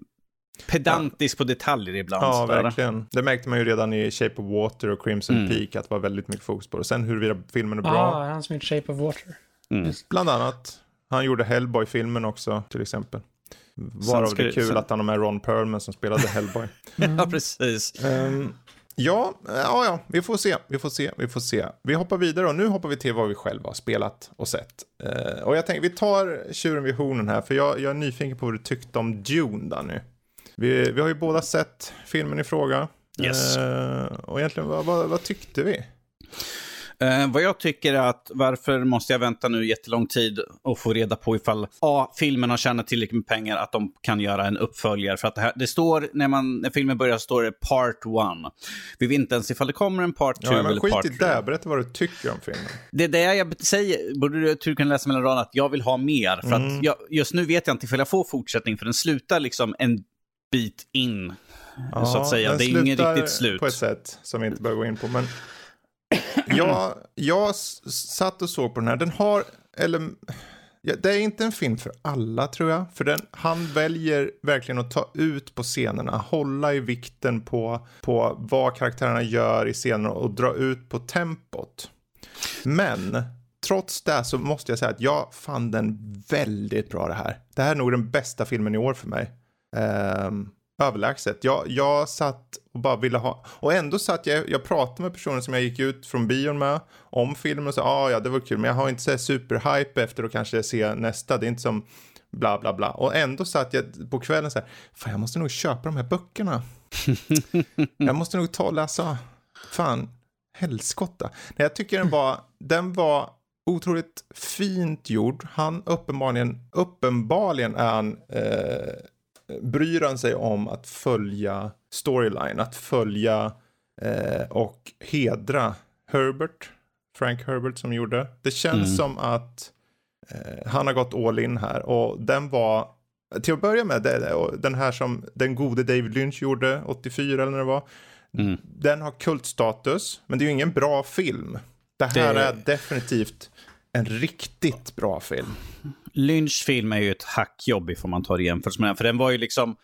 pedantisk ja. på detaljer ibland. Ja, sådär. verkligen. Det märkte man ju redan i Shape of Water och Crimson mm. Peak att det var väldigt mycket fokus på det. Sen huruvida filmen är bra. Ja, ah, han som gjort Shape of Water. Mm. Bland annat. Han gjorde Hellboy-filmen också till exempel. Varav det är kul sen... att han har med Ron Perlman som spelade Hellboy. ja, precis. Um, Ja, ja, ja, vi får se, vi får se, vi får se. Vi hoppar vidare och nu hoppar vi till vad vi själva har spelat och sett. Uh, och jag tänker, vi tar tjuren vid hornen här, för jag, jag är nyfiken på vad du tyckte om Dune där nu. Vi, vi har ju båda sett filmen i fråga. Yes. Uh, och egentligen, vad, vad, vad tyckte vi? Eh, vad jag tycker är att varför måste jag vänta nu jättelång tid och få reda på ifall A. Filmen har tjänat tillräckligt med pengar att de kan göra en uppföljare. För att det, här, det står, när, man, när filmen börjar står det Part 1. Vi vet inte ens ifall det kommer en Part 2 ja, eller Part 3. Skit i det, berätta vad du tycker om filmen. Det är det jag säger, borde du kunna läsa mellan raderna, att jag vill ha mer. För mm. att jag, just nu vet jag inte ifall jag får fortsättning, för den slutar liksom en bit in. Ja, så att säga. Det är inget riktigt slut. på ett sätt som vi inte behöver gå in på. Men jag, jag satt och såg på den här. Den har, eller Ja, det är inte en film för alla tror jag. För den, han väljer verkligen att ta ut på scenerna, hålla i vikten på, på vad karaktärerna gör i scenerna och dra ut på tempot. Men trots det så måste jag säga att jag fann den väldigt bra det här. Det här är nog den bästa filmen i år för mig. Um, överlägset. Jag, jag satt och bara ville ha, och ändå satt jag, jag pratade med personer som jag gick ut från bion med om filmen och sa ah, ja det var kul men jag har inte så superhype efter att kanske se nästa, det är inte som bla bla bla. Och ändå satt jag på kvällen så här, fan jag måste nog köpa de här böckerna. jag måste nog ta och läsa, fan, helskotta. Nej, jag tycker den var, den var otroligt fint gjord. Han uppenbarligen, uppenbarligen är han eh, bryr han sig om att följa storyline, att följa eh, och hedra Herbert, Frank Herbert som gjorde. Det känns mm. som att eh, han har gått all in här och den var till att börja med, den här som den gode David Lynch gjorde 84 eller när det var. Mm. Den har kultstatus, men det är ju ingen bra film. Det här det... är definitivt en riktigt bra film. Lynch film är ju ett hackjobb ifall man tar i jämförelse med den. För den var ju liksom,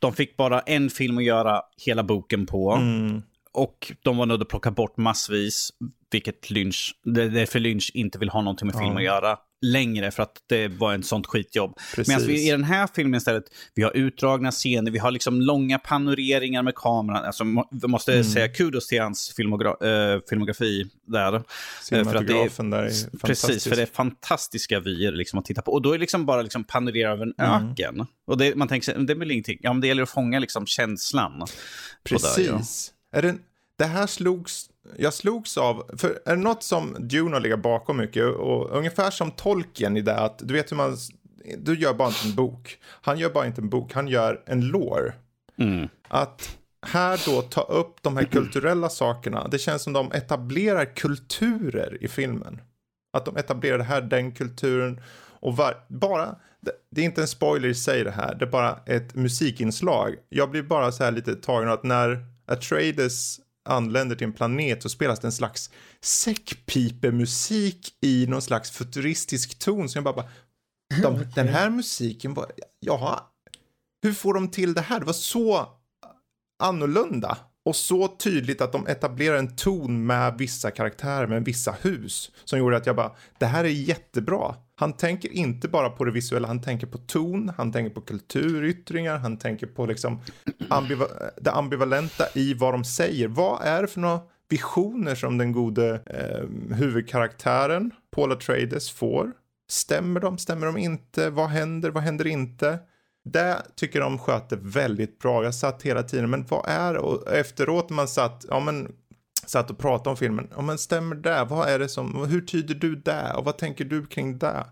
de fick bara en film att göra hela boken på. Mm. Och de var nödda att plocka bort massvis, vilket Lynch, det är därför Lynch inte vill ha någonting med film att göra längre för att det var en sånt skitjobb. Medan vi i den här filmen istället, vi har utdragna scener, vi har liksom långa panoreringar med kameran. Alltså, vi måste mm. säga kudos till hans filmogra äh, filmografi där. Cinematografen där är fantastisk. Precis, för det är fantastiska vyer liksom att titta på. Och då är det liksom bara liksom panorera över en mm. öken. Och det, man tänker sig, det är väl ingenting, ja men det gäller att fånga liksom känslan. Precis. Där, ja. är det, det här slogs jag slogs av, för är det något som Dune har legat bakom mycket och ungefär som Tolkien i det att du vet hur man, du gör bara inte en bok. Han gör bara inte en bok, han gör en lore. Mm. Att här då ta upp de här kulturella sakerna, det känns som de etablerar kulturer i filmen. Att de etablerar det här, den kulturen och var, bara, det, det, är inte en spoiler i sig det här, det är bara ett musikinslag. Jag blir bara så här lite tagen att när Atreides anländer till en planet så spelas det en slags säckpipemusik i någon slags futuristisk ton. Så jag bara, bara de, den här musiken var, ja, hur får de till det här? Det var så annorlunda och så tydligt att de etablerar en ton med vissa karaktärer, med vissa hus som gjorde att jag bara, det här är jättebra. Han tänker inte bara på det visuella, han tänker på ton, han tänker på kulturyttringar, han tänker på liksom ambiva det ambivalenta i vad de säger. Vad är det för några visioner som den gode eh, huvudkaraktären, Paula Trades, får? Stämmer de? Stämmer de inte? Vad händer? Vad händer inte? Det tycker de sköter väldigt bra. Jag satt hela tiden, men vad är det? Och efteråt man satt, ja men satt och pratade om filmen. Ja, men stämmer det? Vad är det som, hur tyder du det? Och vad tänker du kring det?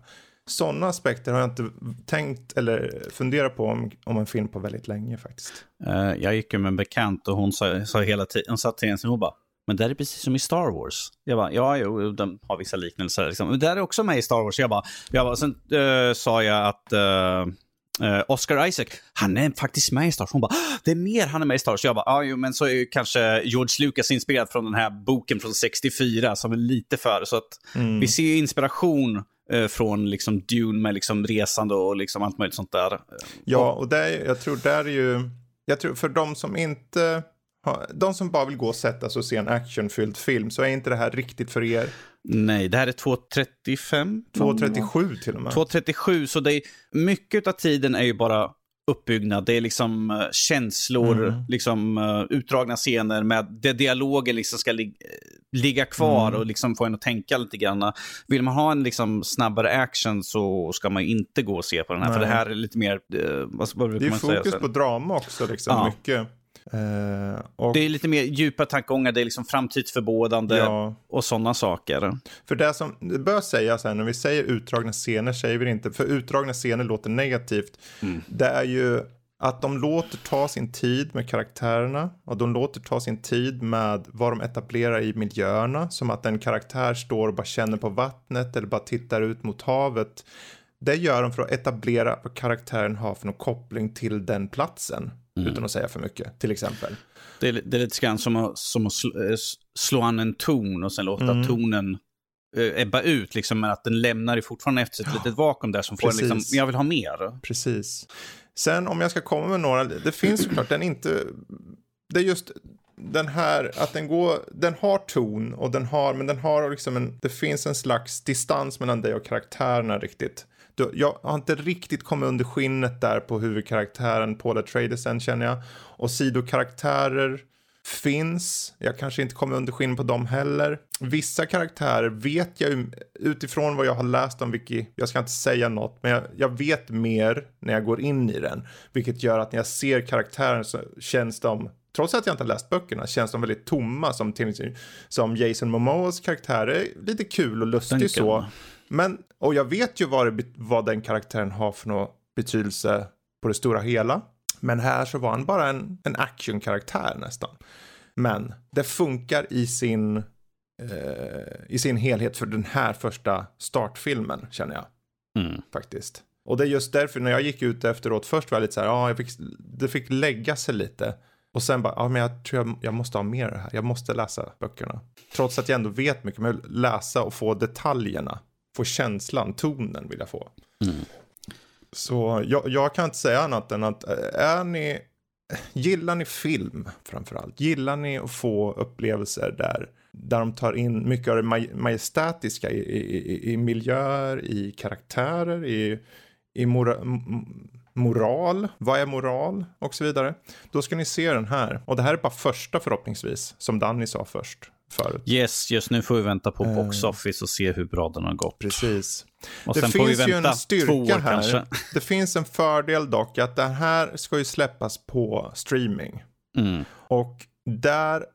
Sådana aspekter har jag inte tänkt eller funderat på om, om en film på väldigt länge faktiskt. Uh, jag gick ju med en bekant och hon sa, sa hela tiden, hon sa till en hon bara, men det är precis som i Star Wars. Jag bara, ja, jo, de har vissa liknelser. Liksom. Men det är också med i Star Wars. Jag bara, jag bara sen uh, sa jag att uh, Uh, Oscar Isaac, han är faktiskt med i Star Wars. Hon bara, det är mer han är med i Star Wars. Jag bara, ja, jo, men så är ju kanske George Lucas inspirerad från den här boken från 64 som är lite för. Så att mm. vi ser ju inspiration uh, från liksom Dune med liksom resande och liksom allt möjligt sånt där. Ja, och där, jag tror där är ju, jag tror för de som inte de som bara vill gå och sätta sig och se en actionfylld film så är inte det här riktigt för er. Nej, det här är 2.35. 2.37 till och med. 2.37, så det är, mycket av tiden är ju bara uppbyggnad. Det är liksom uh, känslor, mm. liksom uh, utdragna scener med där dialogen liksom ska lig ligga kvar mm. och liksom få en att tänka lite grann. Vill man ha en liksom snabbare action så ska man inte gå och se på den här. Nej. För det här är lite mer, uh, vad, vad Det är fokus på drama också, liksom. Ja. Mycket. Uh, och... Det är lite mer djupa tankegångar, det är liksom framtidsförbådande ja. och sådana saker. För det som det bör sägas här, när vi säger utdragna scener säger vi inte, för utdragna scener låter negativt. Mm. Det är ju att de låter ta sin tid med karaktärerna och de låter ta sin tid med vad de etablerar i miljöerna. Som att en karaktär står och bara känner på vattnet eller bara tittar ut mot havet. Det gör de för att etablera vad karaktären har för någon koppling till den platsen. Mm. Utan att säga för mycket, till exempel. Det är, det är lite grann som att, som att slå, eh, slå an en ton och sen låta mm. tonen uh, ebba ut, liksom, men att den lämnar ju fortfarande efter sig ett litet vakuum där som får en liksom, jag vill ha mer. Precis. Sen om jag ska komma med några, det finns såklart, den inte, det är just den här, att den går, den har ton och den har, men den har liksom en, det finns en slags distans mellan dig och karaktärerna riktigt. Du, jag har inte riktigt kommit under skinnet där på huvudkaraktären Paula Tradersen känner jag. Och sidokaraktärer finns. Jag kanske inte kommer under skinn på dem heller. Vissa karaktärer vet jag utifrån vad jag har läst om Wiki. Jag ska inte säga något, men jag, jag, vet mer när jag går in i den. Vilket gör att när jag ser karaktären så känns de trots att jag inte har läst böckerna, känns de väldigt tomma som, som Jason Momoas karaktär är lite kul och lustig Duncan. så. Men, och jag vet ju vad, det, vad den karaktären har för någon betydelse på det stora hela. Men här så var han bara en, en actionkaraktär nästan. Men det funkar i sin, eh, i sin helhet för den här första startfilmen känner jag. Mm. Faktiskt. Och det är just därför när jag gick ut efteråt först var jag lite så här, ja, jag fick, det fick lägga sig lite. Och sen bara, ja men jag tror jag, jag måste ha mer av det här. Jag måste läsa böckerna. Trots att jag ändå vet mycket, men läsa och få detaljerna. Få känslan, tonen vill jag få. Mm. Så jag, jag, kan inte säga annat än att eh, är ni, gillar ni film framförallt? Gillar ni att få upplevelser där, där de tar in mycket av det maj, majestätiska i, i, i, i miljöer, i karaktärer, i, i mora, moral, vad är moral och så vidare. Då ska ni se den här. Och det här är bara första förhoppningsvis, som Danny sa först. Förut. Yes, just nu får vi vänta på box eh. office och se hur bra den har gått. Precis. Och det finns ju en styrka här. Kanske. Det finns en fördel dock att det här ska ju släppas på streaming. Mm. Och där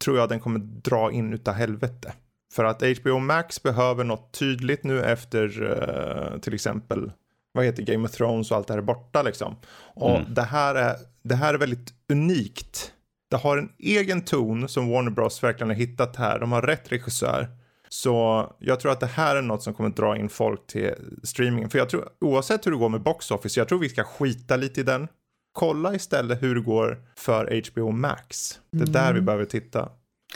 tror jag den kommer dra in utav helvete. För att HBO Max behöver något tydligt nu efter uh, till exempel vad heter Game of Thrones och allt det här är borta liksom. Och mm. det, här är, det här är väldigt unikt. Det har en egen ton som Warner Bros verkligen har hittat här. De har rätt regissör. Så jag tror att det här är något som kommer dra in folk till streamingen. För jag tror, oavsett hur det går med Box Office, jag tror vi ska skita lite i den. Kolla istället hur det går för HBO Max. Det är mm. där vi mm. behöver titta.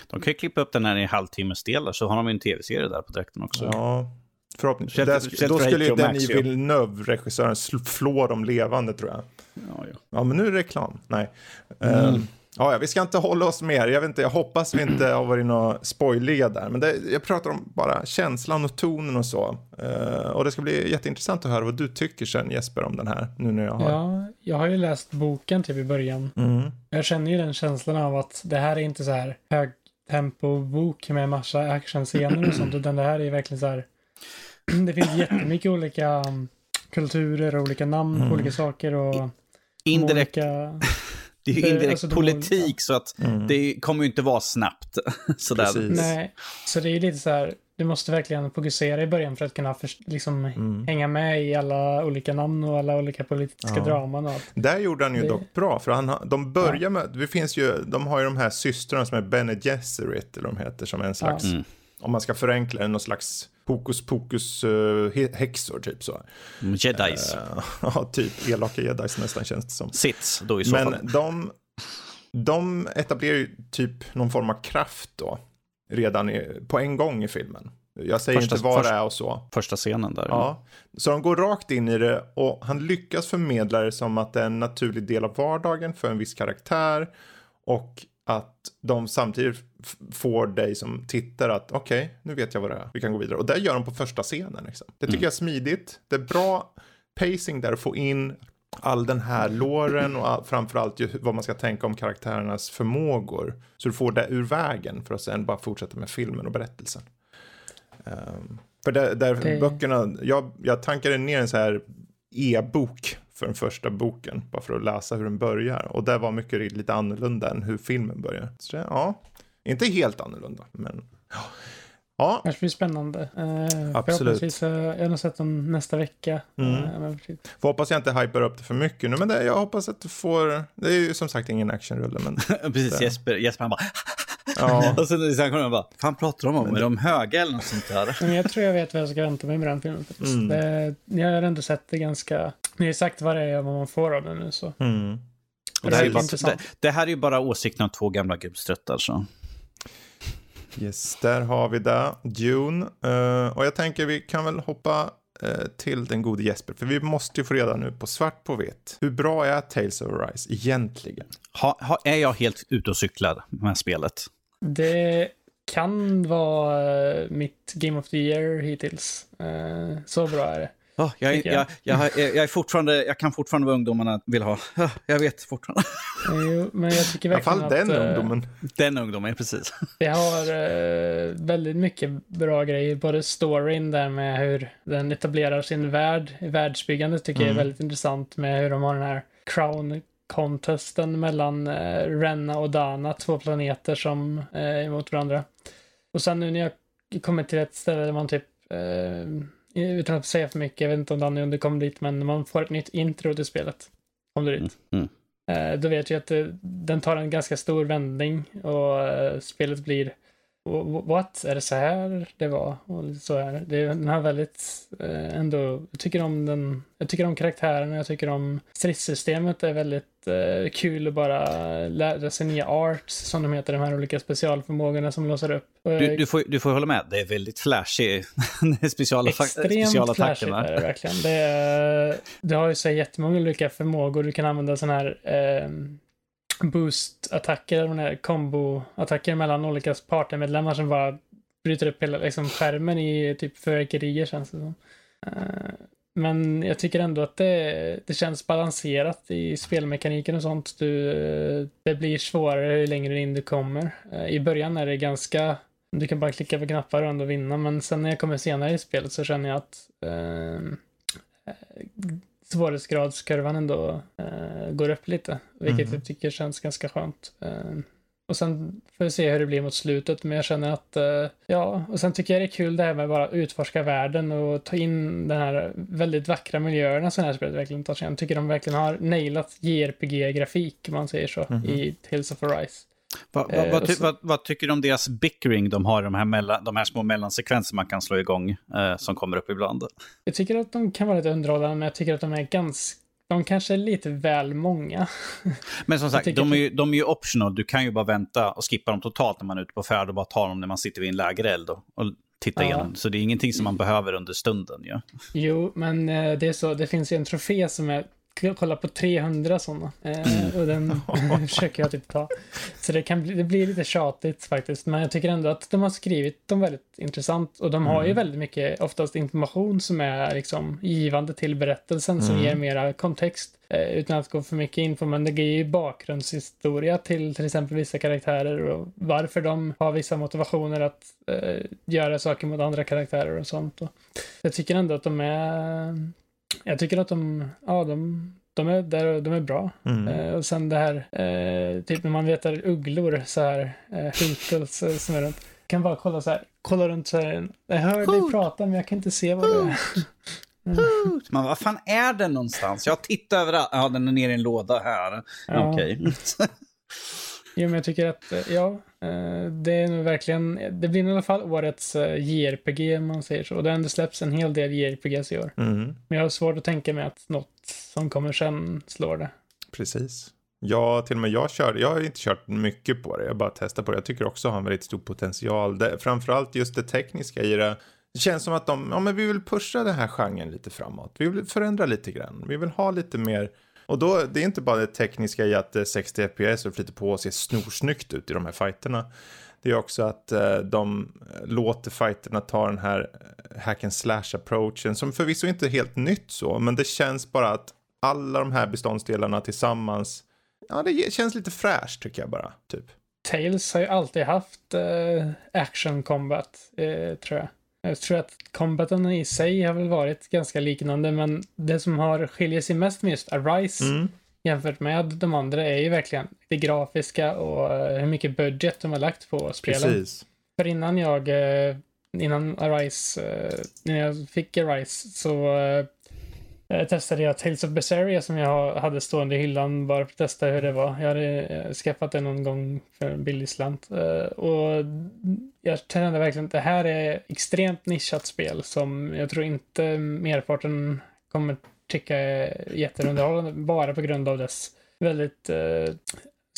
De kan ju klippa upp den här i halvtimmesdelar så har de en tv-serie där på direkten också. Ja, Förhoppningsvis. Där, då skulle ju Denis Villeneuve, regissören, flå dem levande tror jag. Ja, ja. ja men nu är det reklam. Nej. Mm. Uh, ja, vi ska inte hålla oss mer. Jag, vet inte, jag hoppas vi inte har varit några spoiliga där. Men det, jag pratar om bara känslan och tonen och så. Uh, och det ska bli jätteintressant att höra vad du tycker sen Jesper om den här. Nu när jag har... Ja, jag har ju läst boken typ i början. Mm. Jag känner ju den känslan av att det här är inte så här hög tempo-bok med massa actionscener och sånt. Utan det här är verkligen så här det finns jättemycket olika kulturer och olika namn mm. på olika saker. Och indirekt. Olika... Det är ju indirekt alltså, politik så att mm. det kommer ju inte vara snabbt. Sådär. Nej, så det är ju lite så här, du måste verkligen fokusera i början för att kunna för, liksom, mm. hänga med i alla olika namn och alla olika politiska ja. draman och allt. Där gjorde han ju det... dock bra, för han, de börjar ja. med, det finns ju, de har ju de här systrarna som är Bene Gesserit, eller de heter, som är en slags, ja. mm. om man ska förenkla det, någon slags hokus pokus uh, häxor typ så. Jedis. Uh, ja, typ elaka jedis nästan känns det som. Sits då i så Men fall. Men de, de etablerar ju typ någon form av kraft då. Redan i, på en gång i filmen. Jag säger första, inte vad först, det är och så. Första scenen där. Ja. Så de går rakt in i det och han lyckas förmedla det som att det är en naturlig del av vardagen för en viss karaktär. Och att de samtidigt får dig som tittar att okej, okay, nu vet jag vad det är, vi kan gå vidare. Och det gör de på första scenen. Liksom. Det tycker mm. jag är smidigt. Det är bra pacing där att få in all den här låren och all, framförallt ju vad man ska tänka om karaktärernas förmågor. Så du får det ur vägen för att sen bara fortsätta med filmen och berättelsen. Um, för där, där det... böckerna, jag, jag tankade ner en så här e-bok för den första boken. Bara för att läsa hur den börjar. Och det var mycket lite annorlunda än hur filmen börjar. Så ja, inte helt annorlunda, men ja. Ja. Det blir spännande. Uh, Absolut. Uh, jag har sett dem nästa vecka. Mm. Uh, får hoppas jag inte hypar upp det för mycket nu, men det, jag hoppas att du får... Det är ju som sagt ingen actionrulle, men... Precis, Jesper, Jesper han bara... Ja. och sen, sen kommer han bara, fan pratar de om? Men är de höga eller något sånt där? Men jag tror jag vet vad jag ska vänta mig med den filmen. Mm. Det, jag har ändå sett det ganska... Ni har sagt vad det är och vad man får av den nu så. Mm. Det, här är bara, det, det, här är ju bara åsikten av två gamla gubbstruttar så. Yes, där har vi det. Dune. Uh, och jag tänker vi kan väl hoppa uh, till den gode Jesper. För vi måste ju få reda nu på svart på vitt. Hur bra är Tales of Arise egentligen? Ha, ha, är jag helt ute och cyklar med spelet? Det kan vara eh, mitt Game of the Year hittills. Uh, så bra är det. Oh, jag, jag. Jag, jag, jag, är fortfarande, jag kan fortfarande vad ungdomarna vill ha. Jag vet fortfarande. Jo, men jag tycker verkligen I alla fall den att, ungdomen. Den ungdomen, precis. Det har uh, väldigt mycket bra grejer. Både storyn där med hur den etablerar sin värld. Världsbyggandet tycker mm. jag är mm. väldigt intressant med hur de har den här crown contesten mellan uh, Renna och Dana, två planeter som är uh, emot varandra. Och sen nu när jag kommer till ett ställe där man typ utan att säga för mycket, jag vet inte om Danny om du dit, men man får ett nytt intro till spelet. Om du dit. Mm. Mm. Eh, då vet jag att det, den tar en ganska stor vändning och uh, spelet blir What? Är det så här det var? Och så är det. Den har väldigt eh, ändå, jag tycker om den, jag tycker om karaktärerna, jag tycker om stridssystemet är väldigt eh, kul att bara lära sig nya arts, som de heter, de här olika specialförmågorna som låser upp. Du, du, får, du får hålla med, det är väldigt flashy, speciala, Extremt. Extremt är det verkligen. Det, är, du har ju så jättemånga olika förmågor, du kan använda sån här eh, boost-attacker, de här combo-attacker mellan olika partnermedlemmar som bara bryter upp hela liksom, skärmen i typ fyrverkerier känns det som. Uh, men jag tycker ändå att det, det känns balanserat i spelmekaniken och sånt. Du, eh, det blir svårare ju längre in du kommer. Uh, I början är det ganska du kan bara klicka på knappar och ändå vinna, men sen när jag kommer senare i spelet så känner jag att uh, svårighetsgradskurvan ändå uh, går upp lite. Vilket mm. jag tycker känns ganska skönt. Uh, och sen får vi se hur det blir mot slutet, men jag känner att, uh, ja, och sen tycker jag det är kul det här med bara utforska världen och ta in den här väldigt vackra miljöerna som det här spelet verkligen tar sig Jag tycker de verkligen har nailat JRPG-grafik, om man säger så, mm. i Tales of Arise. Va, va, eh, vad, ty, vad, tycker du om deras bickering de har, de här, mellan, de här små mellansekvenser man kan slå igång eh, som kommer upp ibland? Jag tycker att de kan vara lite underhållande, men jag tycker att de är ganska de kanske är lite väl många. Men som sagt, de är, ju, de är ju optional. Du kan ju bara vänta och skippa dem totalt när man är ute på färd och bara ta dem när man sitter vid en lägereld och, och titta ja. igenom. Så det är ingenting som man behöver under stunden. Ja. Jo, men eh, det är så. Det finns ju en trofé som är kolla på 300 sådana. Eh, mm. och den försöker jag typ ta. Så det, kan bli, det blir lite tjatigt faktiskt. Men jag tycker ändå att de har skrivit dem väldigt intressant. Och de mm. har ju mm. väldigt mycket, oftast information som är liksom givande till berättelsen. Som mm. ger mera kontext. Eh, utan att gå för mycket info. Men det ger ju bakgrundshistoria till till exempel vissa karaktärer. Och varför de har vissa motivationer att eh, göra saker mot andra karaktärer och sånt. Och jag tycker ändå att de är jag tycker att de, ja, de, de är där de är bra. Mm. Eh, och sen det här, eh, typ när man letar ugglor så här, eh, eh, som är runt. Kan bara kolla så här, kolla runt så här. Jag hör dig prata men jag kan inte se vad det är. Mm. Man, vad fan är den någonstans? Jag tittar överallt. Ja, den är nere i en låda här. Ja. Okej. Okay. jo, men jag tycker att, eh, ja, det är nog verkligen, det blir i alla fall årets eh, JRPG om man säger så. Och det har ändå släppts en hel del JRPGs i år. Mm. Men jag har svårt att tänka mig att något som kommer sen slår det. Precis. Ja, till och med jag kör, jag har inte kört mycket på det, jag bara testar på det. Jag tycker också har en väldigt stor potential. Det, framförallt just det tekniska i det. Det känns som att de, ja men vi vill pusha den här genren lite framåt. Vi vill förändra lite grann. Vi vill ha lite mer och då, det är inte bara det tekniska i att eh, det är 60 FPS och flyter på och ser snorsnyggt ut i de här fighterna. Det är också att eh, de eh, låter fighterna ta den här eh, hack and slash approachen som förvisso inte är helt nytt så, men det känns bara att alla de här beståndsdelarna tillsammans, ja det känns lite fräscht tycker jag bara, typ. Tales har ju alltid haft eh, action combat, eh, tror jag. Jag tror att combaten i sig har väl varit ganska liknande, men det som har skiljer sig mest med just Arise mm. jämfört med de andra är ju verkligen det grafiska och eh, hur mycket budget de har lagt på spelen. Precis. För innan jag, eh, innan Arise, eh, när jag fick Arise så testade jag Tales of Berseria som jag hade stående i hyllan bara för att testa hur det var. Jag hade eh, skaffat det någon gång för en billig slant. Eh, och jag kände verkligen att det här är extremt nischat spel som jag tror inte merparten kommer tycka är jätteunderhållande bara på grund av dess väldigt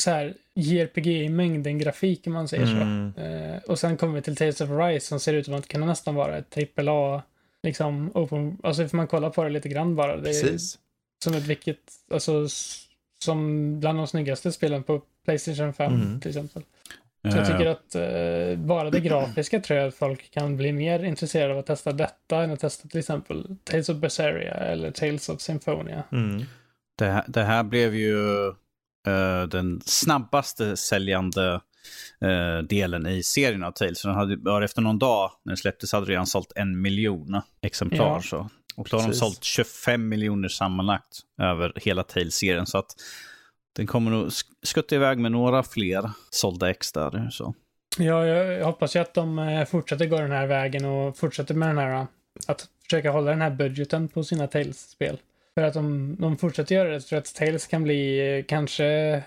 så här JRPG i mängden grafik om man säger Mm. så. Eh, och sen kommer vi till Tales of Rise som ser ut som att kunna nästan vara ett AAA, liksom open, alltså får man kolla på det lite grann bara. Det är Precis. som ett vilket, alltså som bland de snyggaste spelen på Playstation 5 Mm. till exempel. Så jag tycker att eh, bara det grafiska tror jag att folk kan bli mer intresserade av att testa detta än att testa till exempel Tales of Berseria eller Tales of Symphonia. Mm. Det, här- det här blev ju eh, den snabbaste säljande eh, delen i serien av Tales. Så Den hade, bara efter någon dag när den släpptes hade det redan sålt en miljon exemplar. Ja. Så. Och då har de Precis. sålt 25 miljoner sammanlagt över hela Tales-serien. Så att den kommer nog sk- skutta iväg med några fler sålda ex där. Så. Ja, jag, jag hoppas ju att de eh, fortsätter gå den här vägen och fortsätter med den här, eh, att försöka hålla den här budgeten på sina Tales-spel. För att om de fortsätter göra det så tror jag att Tales kan bli eh, kanske,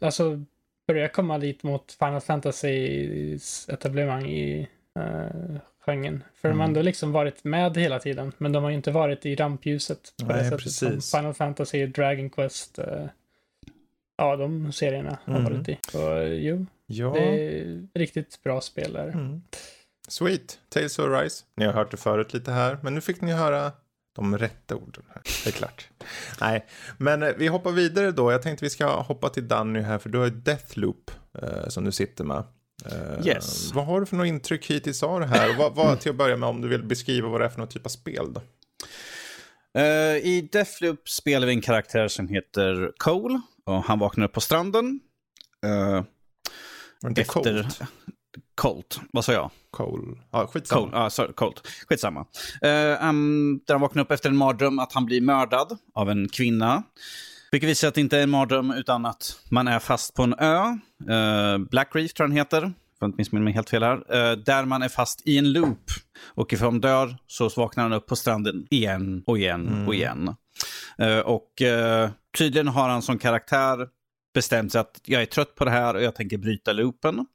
alltså börja komma lite mot Final Fantasys etablimang i uh, genren. För de har Mm. ändå liksom varit med hela tiden, men de har ju inte varit i rampljuset på Nej, det precis. som Final Fantasy, Dragon Quest, eh, ja de serierna har Mm. varit i. Så jo, Ja. det är riktigt bra spelare. Mm. Sweet. Tales of Rise. Ni har hört det förut lite här, men nu fick ni höra de rätta orden. Här. Det är klart. Nej, men eh, vi hoppar vidare då. Jag tänkte vi ska hoppa till Danny här, för du har ett Deathloop eh, som du sitter med. Eh, Yes. Vad har du för något intryck hittills av det här? Och vad, vad, till att börja med, om du vill beskriva vad det är för någon typ av spel då? Eh, I Deathloop spelar vi en karaktär som heter Cole. Och han vaknar upp på stranden. Uh, inte efter... Colt? Colt, vad sa jag? Cole. Ja, skitsamma. Colt, ah, sorry, Colt. Skitsamma. Uh, um, där han vaknar upp efter en mardröm att han blir mördad av en kvinna. Vilket visar att det inte är en mardröm utan att man är fast på en ö. Uh, Black Reef tror jag den heter. Får inte missminna mig helt fel här. Eh, där man är fast i en loop. Och ifall han dör så vaknar han upp på stranden igen och igen och igen. Eh, och eh, tydligen har han som karaktär bestämt sig att jag är trött på det här och jag tänker bryta loopen.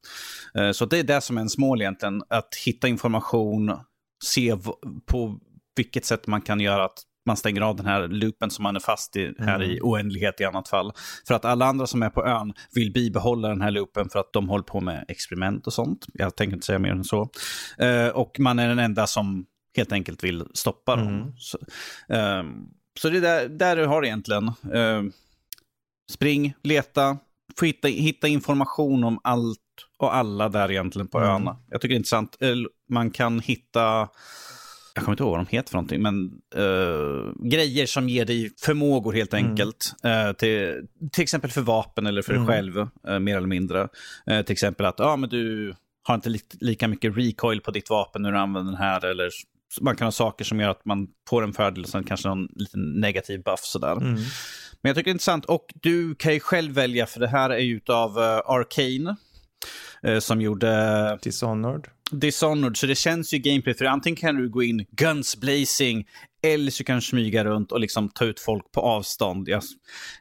Eh, Så det är det som är ens mål egentligen. Att hitta information, se på vilket sätt man kan göra att man stänger av den här loopen som man är fast i här i oändlighet i annat fall. För att alla andra som är på ön vill bibehålla den här loopen för att de håller på med experiment och sånt. Jag tänker inte säga mer än så. Eh, och man är den enda som helt enkelt vill stoppa dem. Så, ehm, så det är där, där du har egentligen. Spring, leta, få hitta, hitta information om allt och alla där egentligen på Mm. öarna. Jag tycker det är intressant. Eh, Man kan hitta, jag kommer inte ihåg vad de heter för någonting, men eh, grejer som ger dig förmågor helt enkelt. Eh, till, till exempel för vapen eller för dig Mm. själv, eh, mer eller mindre. Till exempel att ja, men du har inte li lika mycket recoil på ditt vapen när du använder den här. Eller man kan ha saker som gör att man får en fördel och sen kanske någon liten negativ buff sådär. Mm. Men jag tycker det är intressant och du kan ju själv välja för det här är ju utav uh, Arcane. eh, som gjorde Dishonored. Dishonored, så det känns ju gameplay för antingen kan du gå in guns blazing eller så kan du smyga runt och liksom ta ut folk på avstånd. Jag,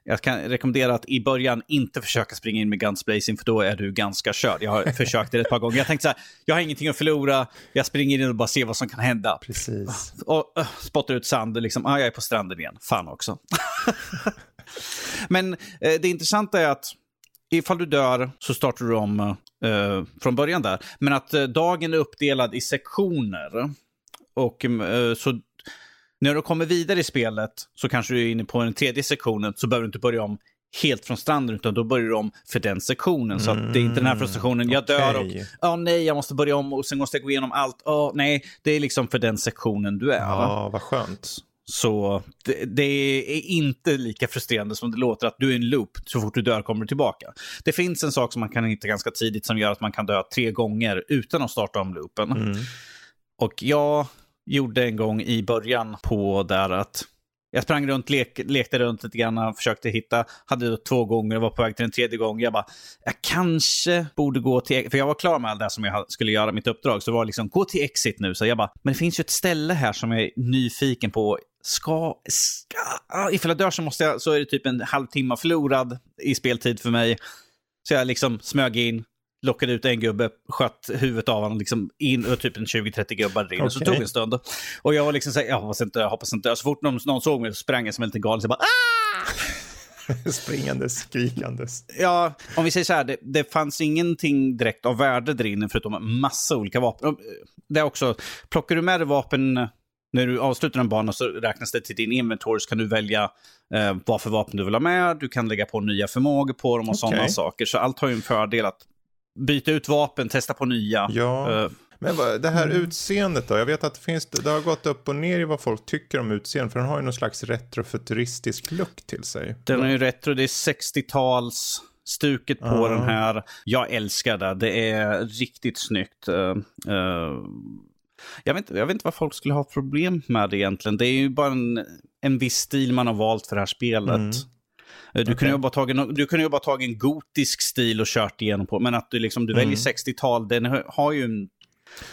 jag kan rekommendera att i början inte försöka springa in med guns blazing för då är du ganska körd. Jag har försökt det ett par gånger. Jag tänkte så här, jag har ingenting att förlora, jag springer in och bara ser vad som kan hända. Precis. Och uh, spottar ut sand och liksom, ah, jag är på stranden igen. Fan också. Men eh, det intressanta är att ifall du dör så startar du om eh, från början där. Men att eh, dagen är uppdelad i sektioner. Och eh, så när du kommer vidare i spelet så kanske du är inne på den tredje sektionen så behöver du inte börja om helt från stranden utan då börjar du om för den sektionen. Så att det är inte den här frustrationen, jag dör och ja nej jag måste börja om och sen måste jag gå igenom allt. Ja nej, det är liksom för den sektionen du är. Ja, vad skönt. Så det, det är inte lika frustrerande som det låter att du är en loop. Så fort du dör kommer du tillbaka. Det finns en sak som man kan hitta ganska tidigt som gör att man kan dö tre gånger utan att starta om loopen. Mm. Och jag gjorde en gång i början på där att jag sprang runt, lek, lekte runt lite grann, försökte hitta, hade två gånger och var på väg till den tredje gången. Jag bara, jag kanske borde gå till, för jag var klar med allt det som jag skulle göra, mitt uppdrag. Så det var liksom, gå till exit nu. Så jag bara, men det finns ju ett ställe här som jag är nyfiken på. Ska, ska, ah, ifall jag dör så måste jag, så är det typ en halvtimme förlorad i speltid för mig. Så jag liksom smög in, lockade ut en gubbe, sköt huvudet av honom liksom in och typ en 20-30 gubbar in. Och så tog en stund. Och jag var liksom såhär, jag hoppas inte, jag hoppas inte. Så fort någon, någon såg mig så sprang jag som en liten galen. Så jag bara, ah! Springandes, skrikandes. Ja, om vi säger så här, det, det fanns ingenting direkt av värde där inne förutom massa olika vapen. Det är också, plockar du med dig vapen när du avslutar en bana så räknas det till din inventory så kan du välja eh, vad för vapen du vill ha med. Du kan lägga på nya förmågor på dem och okay. sådana saker. Så allt har ju en fördel att byta ut vapen, testa på nya. Ja. Uh, men det här mm. utseendet då? Jag vet att det, finns, det har gått upp och ner i vad folk tycker om utseendet. För den har ju någon slags retrofuturistisk look till sig. Den är ju retro, det är 60-tals stuket på uh. den här. Jag älskar det. Det är riktigt snyggt. Uh, uh, jag, vet, jag vet inte vad folk skulle ha problem med det egentligen. Det är ju bara en, en viss stil man har valt för det här spelet. Mm. Du, okay. kunde ju bara tagit, du kunde ju bara tagit en gotisk stil och kört igenom på, men att du, liksom, du mm. väljer 60-tal, den har ju en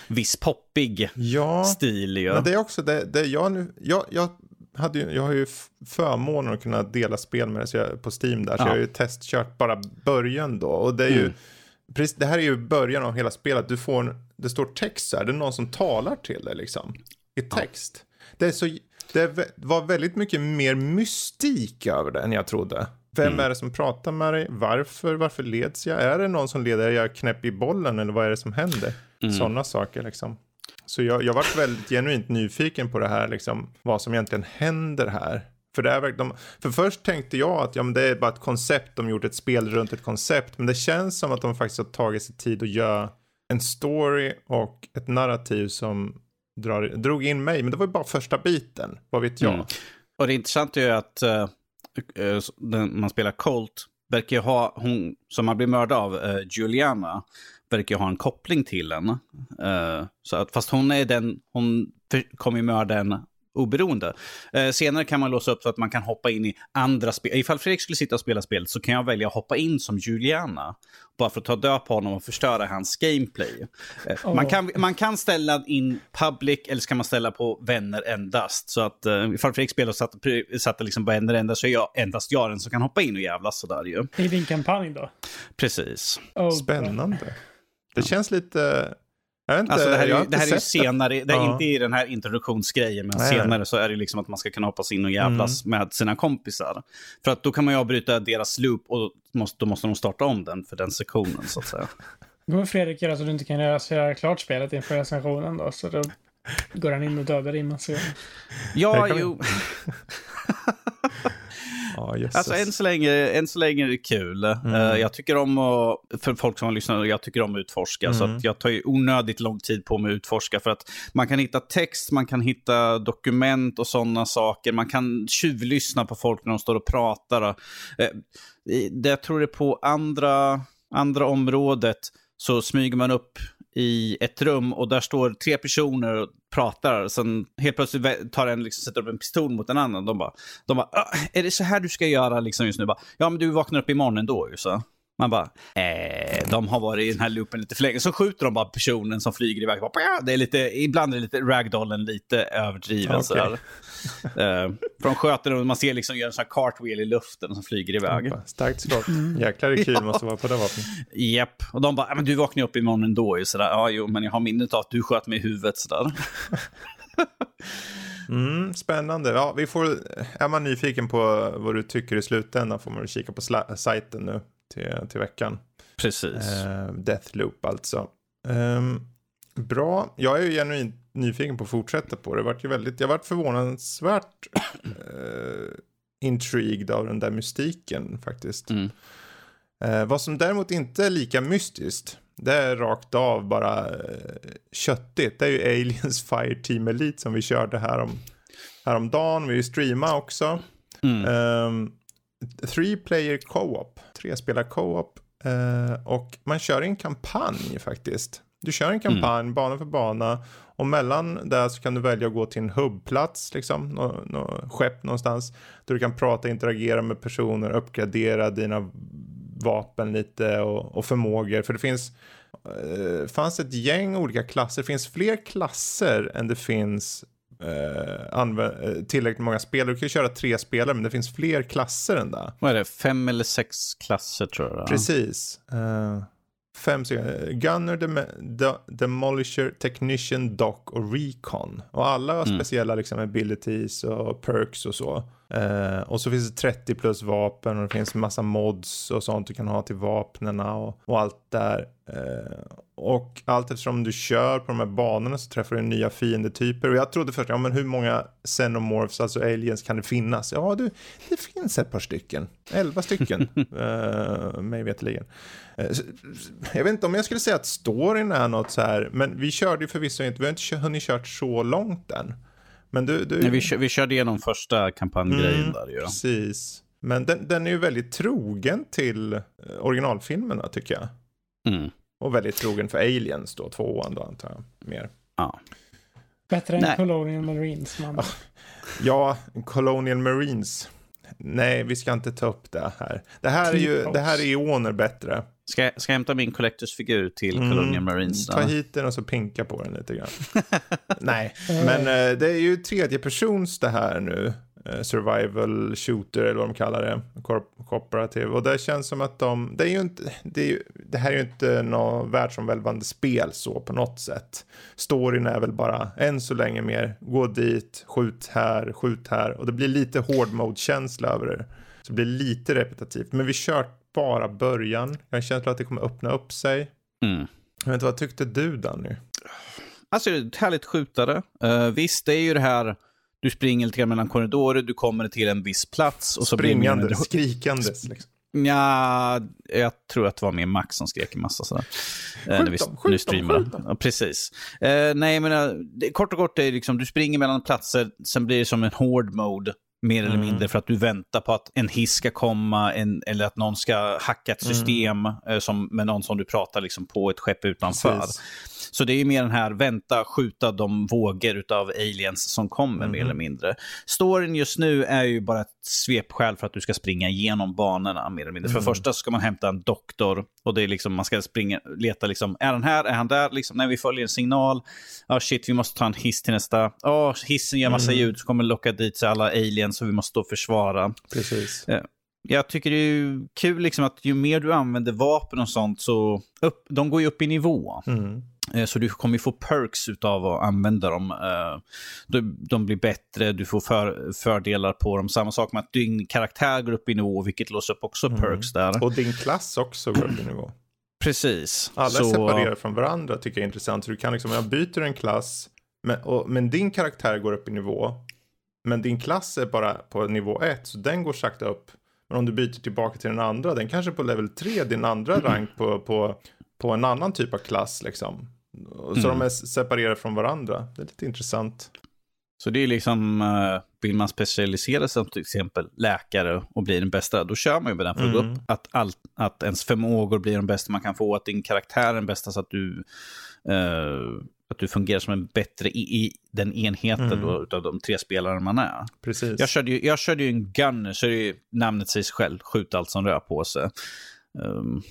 viss poppig ja, stil. Ja, men det är också det, det jag nu, jag, jag, hade ju, jag har ju förmånen att kunna dela spel med det på Steam där, så jag har ju testkört bara början då. Och det är ju, mm. Precis, det här är ju början av hela spelet, du får, det står text här, det är någon som talar till dig liksom, i text. Ja. Det, är så, det var väldigt mycket mer mystik över det än jag trodde. Vem mm. är det som pratar med dig? Varför? Varför leds jag? Är det någon som leder? Är jag knäpp i bollen eller vad är det som händer? Mm. Sådana saker liksom. Så jag, jag varit väldigt genuint nyfiken på det här, liksom, vad som egentligen händer här. För, det är, de, för först tänkte jag att ja, men det är bara ett koncept, de gjort ett spel runt ett koncept. Men det känns som att de faktiskt har tagit sig tid att göra en story och ett narrativ som drar, drog in mig. Men det var ju bara första biten, vad vet jag. Mm. Och det intressanta är ju att uh, den, man spelar Colt verkar ju ha, hon som man blir mördad av, uh, Juliana, verkar ju ha en koppling till henne. Uh, så att, fast hon är den, hon kommer ju mörda en oberoende. Eh, senare kan man låsa upp så att man kan hoppa in i andra spel. Ifall Fredrik skulle sitta och spela spel så kan jag välja att hoppa in som Juliana. Bara för att ta död på honom och förstöra hans gameplay. Eh, oh. man, kan, man kan ställa in public eller så kan man ställa på vänner endast. Så att eh, ifall Fredrik spelar och satte, satte liksom vänner endast så är jag endast jag den som kan hoppa in och jävlas sådär ju. I din kampanj då? Precis. Oh, Spännande. Det känns lite inte, alltså det här är, det här är senare, det är ja. inte i den här introduktionsgrejen, men Nej. senare så är det liksom att man ska kunna hoppas in och jävlas mm. med sina kompisar. För att då kan man ju avbryta deras loop och måste, då måste de starta om den för den sektionen så att säga. Går Fredrik göra så att du inte kan göra klart spelet inför recensionen då? Så då går han in och dödar din massa Ja, jo. Ja, alltså än så, länge, än så länge är det kul. Mm. Uh, jag tycker om att, för folk som har lyssnat, jag tycker om att utforska. Mm. Så att jag tar ju onödigt lång tid på mig att utforska. För att man kan hitta text, man kan hitta dokument och sådana saker. Man kan tjuvlyssna på folk när de står och pratar. Uh, det jag tror det på andra, andra området så smyger man upp i ett rum och där står tre personer och pratar. Sen helt plötsligt tar en, liksom, sätter upp en pistol mot en annan. De bara, de bara ah, är det så här du ska göra liksom just nu? Bara, ja, men du vaknar upp imorgon ändå ju så. Man bara, eh, de har varit i den här loopen lite för länge. Så skjuter de bara personen som flyger iväg. Bara, det är lite, ibland är det lite ragdollen lite överdriven. Okay. Uh, för de sköter och man ser liksom gör en sån här cartwheel i luften som flyger iväg. Starkt skott. Mm. Jäklar det kul ja. måste vara på det vapnet. Japp. Och de bara, men du vaknar upp imorgon ändå. Ju, sådär. Ja, jo, men jag har minnet av att du sköt mig i huvudet. Sådär. Mm, spännande. Ja, vi får, är man nyfiken på vad du tycker i slutändan får man kika på sajten nu till, till veckan. Precis. Eh, Deathloop alltså. Eh, bra. Jag är ju genuint nyfiken på att fortsätta på det. det ju väldigt, jag varit förvånansvärt eh, intrigued av den där mystiken faktiskt. Mm. Eh, vad som däremot inte är lika mystiskt, det är rakt av bara eh, köttigt. Det är ju Aliens Fire Team Elite som vi körde här om, häromdagen. Vi streamade också. Mm. Um, three player co-op, tre spelar co-op eh, och man kör en kampanj faktiskt. Du kör en kampanj mm. bana för bana och mellan där så kan du välja att gå till en hubbplats, liksom, något nå, skepp någonstans. Där du kan prata, interagera med personer, uppgradera dina vapen lite och, och förmågor. För det finns, eh, fanns ett gäng olika klasser, det finns fler klasser än det finns eh, tillräckligt många spelare. Du kan ju köra tre spelare, men det finns fler klasser än det. Vad är det, fem eller sex klasser tror jag? Precis. Eh, fem sekunder. Gunner, Dem De Demolisher, Technician, Doc och Recon. Och alla har Mm. speciella liksom, abilities och perks och så. Eh, och så finns det 30 plus vapen och det finns massa mods och sånt du kan ha till vapnena och, och allt där. Eh, och allt eftersom du kör på de här banorna så träffar du nya fiendetyper. Och jag trodde först, ja men hur många xenomorphs, alltså aliens, kan det finnas? Ja, du, det finns ett par stycken. Elva stycken, eh, mig veterligen. Så- Jag vet inte om jag skulle säga att storyn är något så här, men vi körde ju förvisso inte, vi har inte hunnit kört så långt än. Men du, du... Nej, vi, kö- vi körde igenom första kampanjgrejen Mm, där ju. Precis. Men den, den är ju väldigt trogen till eh, originalfilmerna tycker jag. Mm. Och väldigt trogen för Aliens då, tvåan då antar jag. Mer. Ja. Bättre än Nej. Colonial Marines. Man. Ja, Colonial Marines. Nej, vi ska inte ta upp det här. Det här är ju, det här är ioner bättre. Ska, jag- ska jag hämta min Collectors-figur till Mm, Colonial Marines? Ta då? hit den och så pinka på den lite grann. Nej, men eh, det är ju tredje persons det här nu. Eh, survival shooter eller vad de kallar det. Cooperative. Och det känns som att de, det är ju inte, det, är ju, det här är ju inte något världsomvälvande spel så på något sätt. Storyn är väl bara än så länge mer gå dit, skjut här, skjut här. Och det blir lite hård mode-känsla över det. Så det blir lite repetitivt. Men vi kört bara början. Jag har en känsla att det kommer öppna upp sig. Mm. Jag vet inte, vad tyckte du Danny? Alltså, är ett härligt skjutare. Uh, visst, det är ju det här, du springer lite grann mellan korridorer, du kommer till en viss plats och så blir Springande, en- skrikandes liksom. Ja, jag tror att det var mer Max som skrek en massa sådär. Eh, vi, dem, skjut när vi dem, streamade. skjut dem. Ja, precis. Eh, nej, men uh, det, kort och kort är det liksom, du springer mellan platser, sen blir det som en hård mode. Mer eller Mm. mindre för att du väntar på att en hiss ska komma en, eller att någon ska hacka ett Mm. system eh, som, med någon som du pratar liksom på ett skepp utanför. Precis. Så det är ju mer den här vänta, skjuta de vågor av aliens som kommer Mhm. mer eller mindre. Storyn just nu är ju bara ett svepskäl för att du ska springa igenom banorna mer eller mindre. För Mm. det första ska man hämta en doktor och det är liksom, man ska springa, leta liksom, är han här, är han där? Liksom, när vi följer en signal, ja shit, vi måste ta en hiss till nästa, ja hissen gör massa Mm. ljud, så kommer locka dit sig alla aliens och vi måste då försvara. Precis. Jag tycker det är ju kul liksom att ju mer du använder vapen och sånt så, upp, de går ju upp i nivå. Mm. Eh, Så du kommer få perks utav att använda dem. Eh, De, blir bättre, du får för, fördelar på dem. Samma sak med att din karaktär går upp i nivå, vilket låser upp också Mm. perks där. Och din klass också går upp i nivå. Precis. Alla Så- separerade från varandra tycker jag är intressant. Så du kan liksom, jag byter en klass, men, och, men din karaktär går upp i nivå. Men din klass är bara på nivå 1, så den går sakta upp. Men om du byter tillbaka till den andra, den kanske är på level 3, din andra rank på, på, på en annan typ av klass liksom. Och Så Mm. de är separerade från varandra. Det är lite intressant. Så det är liksom, eh, vill man specialisera sig som till exempel läkare och bli den bästa, då kör man ju med den för Mm. Att, allt, att ens förmågor blir de bästa man kan få, att din karaktär är den bästa så att du, eh, att du fungerar som en bättre i, i den enheten Mm. då, utav de tre spelare man är. Precis. Jag körde, ju, jag körde ju en gunner, så är det ju, namnet sig själv, skjut allt som rör på sig. Ehm,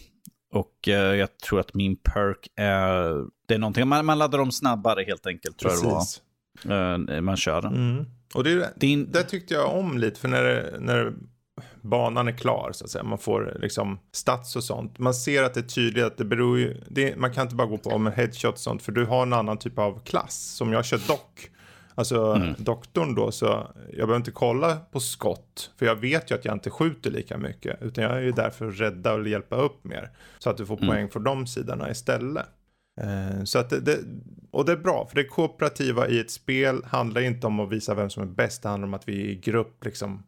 och eh, jag tror att min perk är, det är någonting, man, man laddar dem snabbare helt enkelt, tror jag det Precis. var, eh, man kör. Mm. Och det, Din, det tyckte jag om lite, för när, när banan är klar så att säga, man får liksom stats och sånt. Man ser att det är tydligt att det beror ju, det, man kan inte bara gå på om en headshot och sånt, för du har en annan typ av klass. Som jag kör dock. Alltså Mm. doktorn då, så jag behöver inte kolla på skott. För jag vet ju att jag inte skjuter lika mycket. Utan jag är ju där för att rädda och hjälpa upp mer. Så att du får Mm. poäng för de sidorna istället. Eh, Så att det, det, och det är bra, för det kooperativa i ett spel handlar inte om att visa vem som är bäst, det handlar om att vi i grupp liksom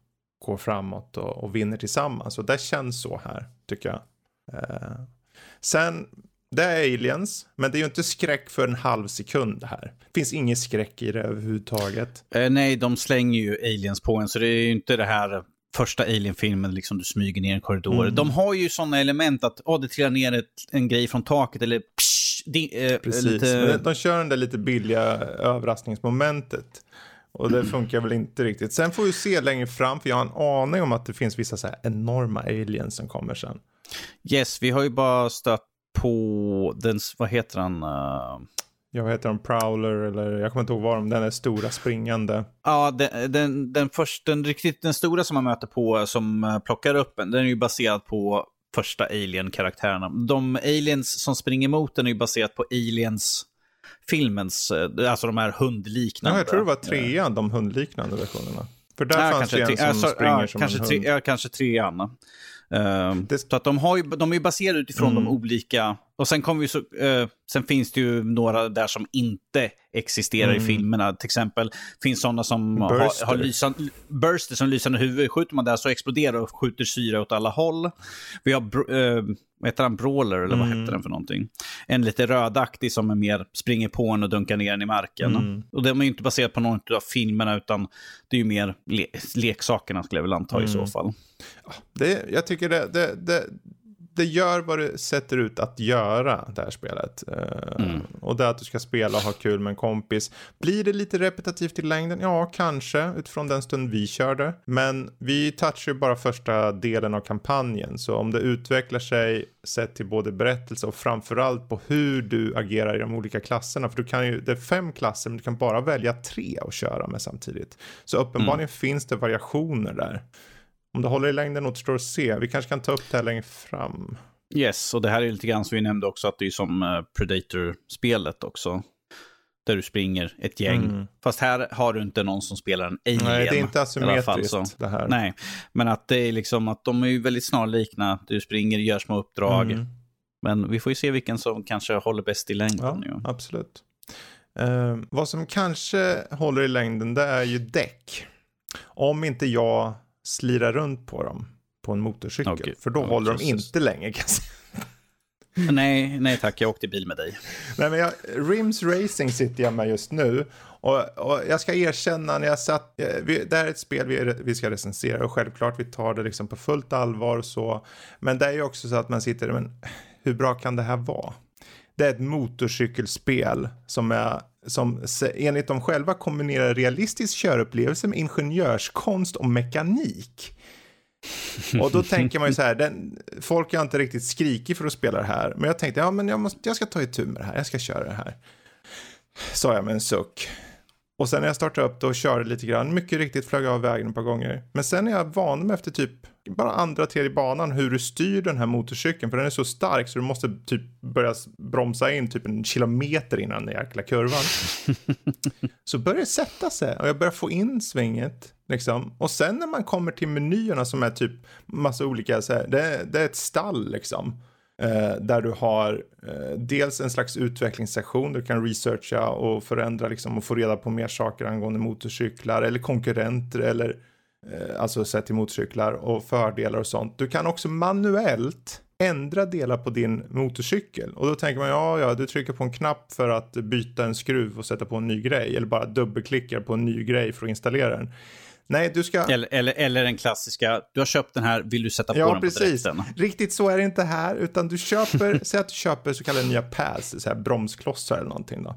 går framåt och, och vinner tillsammans. Och det känns så här, tycker jag. Eh, Sen, det är aliens, men det är ju inte skräck för en halv sekund det här. Det finns ingen skräck i det överhuvudtaget. eh, nej, de slänger ju aliens på en, så det är ju inte det här första Alien-filmen, liksom du smyger ner i en korridor. Mm. De har ju sådana element att, åh, det trillar ner ett, en grej från taket, eller psh, di, eh, Precis, lite... de kör den där lite billiga överraskningsmomentet. Och det funkar väl inte riktigt. Sen får vi se längre fram, för jag har en aning om att det finns vissa så här enorma aliens som kommer sen. Yes, vi har ju bara stött på den, vad heter han? Uh... Jag vet inte om Prowler eller jag kommer inte ihåg vad de, den är stora springande. Ja, den, den, den, först, den, riktigt, den stora som man möter på som eh, plockar upp en, den är ju baserad på första Alien-karaktärerna. De aliens som springer mot den är ju baserat på Aliens filmens, eh, alltså de här hundliknande. Ja, jag tror det var trean, de hundliknande versionerna. För där ja, fanns det en som springer ja, som kanske en hund. Tre, ja, kanske trean. Uh, det... Så att de, har ju, de är ju baserade utifrån mm. de olika... Och sen, kommer vi så, uh, sen finns det ju några där som inte existerar mm. i filmerna. Till exempel finns sådana som har, har lysande, burster som lysande huvud. Skjuter man där så exploderar och skjuter syra åt alla håll. Vi har, uh, vad heter han, Brawler eller vad mm. hette den för någonting? En lite rödaktig som är mer springer på en och dunkar ner den i marken. Mm. Och de är ju inte baserat på någon av filmerna utan det är ju mer le leksakerna skulle jag väl anta i så mm. fall. Det, jag tycker det, det, det, det gör vad det sätter ut att göra, det här spelet. Eh, mm. Och det att du ska spela och ha kul med en kompis. Blir det lite repetitivt i längden? Ja, kanske, utifrån den stund vi körde. Men vi touchar ju bara första delen av kampanjen, så om det utvecklar sig sett till både berättelse och framförallt på hur du agerar i de olika klasserna. För du kan ju, det är fem klasser, men du kan bara välja tre att köra med samtidigt. Så uppenbarligen mm. finns det variationer där. Om det håller i längden återstår att se. Vi kanske kan ta upp det här längre fram. Yes, och det här är lite grann som vi nämnde också att det är som eh, Predator-spelet också. Där du springer ett gäng. Mm. Fast här har du inte någon som spelar en alien. Nej, det är inte asymmetriskt det här. Nej, men att det är liksom att de är ju väldigt snarlikna. Du springer, gör små uppdrag. Mm. Men vi får ju se vilken som kanske håller bäst i längden. Ja, absolut. Uh, vad som kanske håller i längden det är ju däck. Om inte jag slira runt på dem på en motorcykel. Okay. För då oh, håller de inte länge kan jag säga. Nej, nej tack, jag åkte bil med dig. Nej, men jag, Rims Racing sitter jag med just nu. Och, och jag ska erkänna när jag satt, eh, vi, det här är ett spel vi, vi ska recensera och självklart vi tar det liksom på fullt allvar och så. Men det är ju också så att man sitter, men hur bra kan det här vara? Det är ett motorcykelspel som är som enligt dem själva kombinerar realistisk körupplevelse med ingenjörskonst och mekanik. Och då tänker man ju så här, den, folk har inte riktigt skrikit för att spela det här. Men jag tänkte, ja men jag, måste, jag ska ta itu med det här, jag ska köra det här. Sa jag med en suck. Och sen när jag startade upp det och körde lite grann, mycket riktigt flög jag av vägen ett par gånger. Men sen är jag van med efter typ bara andra, tredje banan hur du styr den här motorcykeln. För den är så stark så du måste typ börja bromsa in typ en kilometer innan den jäkla kurvan. så börjar det sätta sig och jag börjar få in svinget. Liksom. Och sen när man kommer till menyerna som är typ massa olika, så här, det, det är ett stall liksom. Eh, där du har eh, dels en slags utvecklingssession där du kan researcha och förändra liksom, och få reda på mer saker angående motorcyklar eller konkurrenter eller eh, alltså sett till motorcyklar och fördelar och sånt. Du kan också manuellt ändra delar på din motorcykel och då tänker man ja, ja, du trycker på en knapp för att byta en skruv och sätta på en ny grej eller bara dubbelklickar på en ny grej för att installera den. Nej, du ska... Eller, eller, eller den klassiska, du har köpt den här, vill du sätta på ja, den precis. på direkten? Riktigt så är det inte här, utan du köper, säg att du köper så kallade nya pads, så här bromsklossar eller någonting då.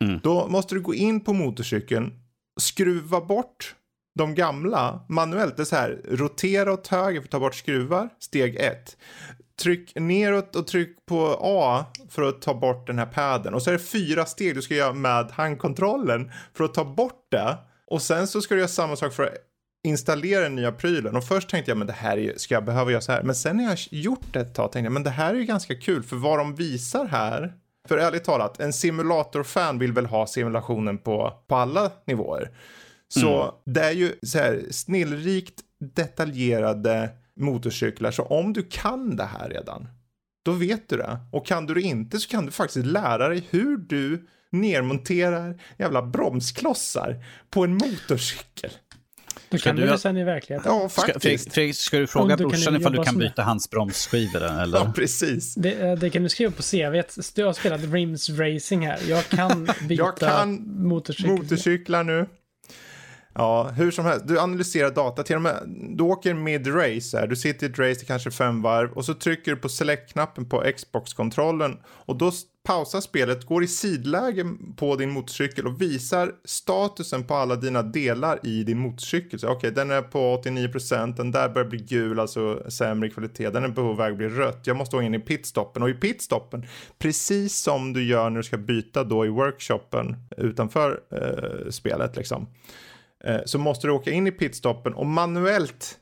Mm. Då måste du gå in på motorcykeln, skruva bort de gamla manuellt. Det är så här, rotera åt höger för att ta bort skruvar, steg ett. Tryck neråt och tryck på A för att ta bort den här padden. Och så är det fyra steg du ska göra med handkontrollen för att ta bort det. Och sen så ska du göra samma sak för att installera den nya prylen. Och först tänkte jag, men det här är, ska jag behöva göra så här? Men sen när jag gjort det ett tag tänkte jag, men det här är ju ganska kul. För vad de visar här, för ärligt talat, en simulator-fan vill väl ha simulationen på, på alla nivåer. Så mm. det är ju så här snillrikt detaljerade motorcyklar. Så om du kan det här redan, då vet du det. Och kan du det inte så kan du faktiskt lära dig hur du nermonterar jävla bromsklossar på en motorcykel. Då kan du det sen i verkligheten. Ja, faktiskt. Ska, Fredrik, ska du fråga du brorsan ifall du kan byta hans bromsskivor? Eller? Ja, precis. Det, eh, det, kan du skriva på CV. Du har spelat Rims Racing här. Jag kan byta Jag kan motorcyklar. motorcyklar nu. Ja, hur som helst. Du analyserar data. Till och med, du åker mid-race här. Du sitter i ett race i kanske fem varv och så trycker du på select-knappen på Xbox-kontrollen och då pausar spelet, går i sidläge på din motorcykel och visar statusen på alla dina delar i din motorcykel. Okej, okay, den är på 89%, den där börjar bli gul, alltså sämre kvalitet, den är på väg att bli rött. Jag måste gå in i pitstoppen och i pitstoppen, precis som du gör när du ska byta då i workshopen utanför eh, spelet liksom, eh, så måste du åka in i pitstoppen och manuellt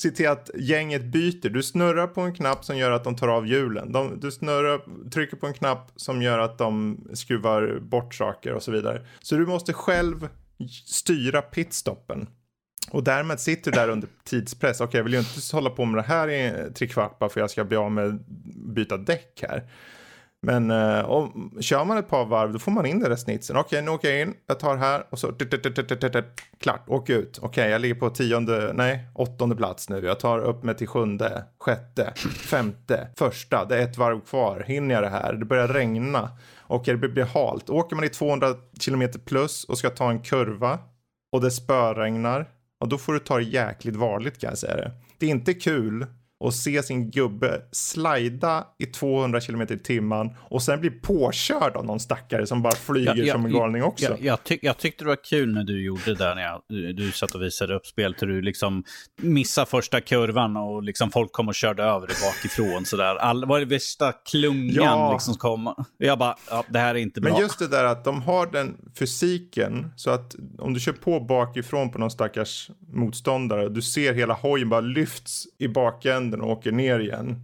se till att gänget byter. Du snurrar på en knapp som gör att de tar av hjulen. De, du snurrar, trycker på en knapp som gör att de skruvar bort saker och så vidare. Så du måste själv styra pitstoppen. Och därmed sitter du där under tidspress. Okej, okay, jag vill ju inte hålla på med det här i tre kvart bara för jag ska bli av med byta däck här. Men eh, om, kör man ett par varv då får man in den där snitsen. Okej, okay, nu åker jag in, jag tar här och så klart, åk ut. Okej, okay, jag ligger på tionde, nej, åttonde plats nu. Jag tar upp mig till sjunde, sjätte, femte, första. Det är ett varv kvar. Hinner jag det här? Det börjar regna och det blir halt. Åker man i 200 km plus och ska ta en kurva och det spöregnar, och då får du ta det jäkligt varligt kan jag säga det. Det är inte kul och se sin gubbe slida i 200 km i timmen och sen bli påkörd av någon stackare som bara flyger ja, ja, som en galning också. Ja, jag, tyck, jag, tyckte det var kul när du gjorde det där när jag, du satt och visade upp spel till du liksom missade första kurvan och liksom folk kom och körde över dig bakifrån sådär. All, var det värsta klungan ja. liksom kom. Jag bara, ja, det här är inte bra. Men just det där att de har den fysiken så att om du kör på bakifrån på någon stackars motståndare du ser hela hojen bara lyfts i bakänden änden och åker ner igen.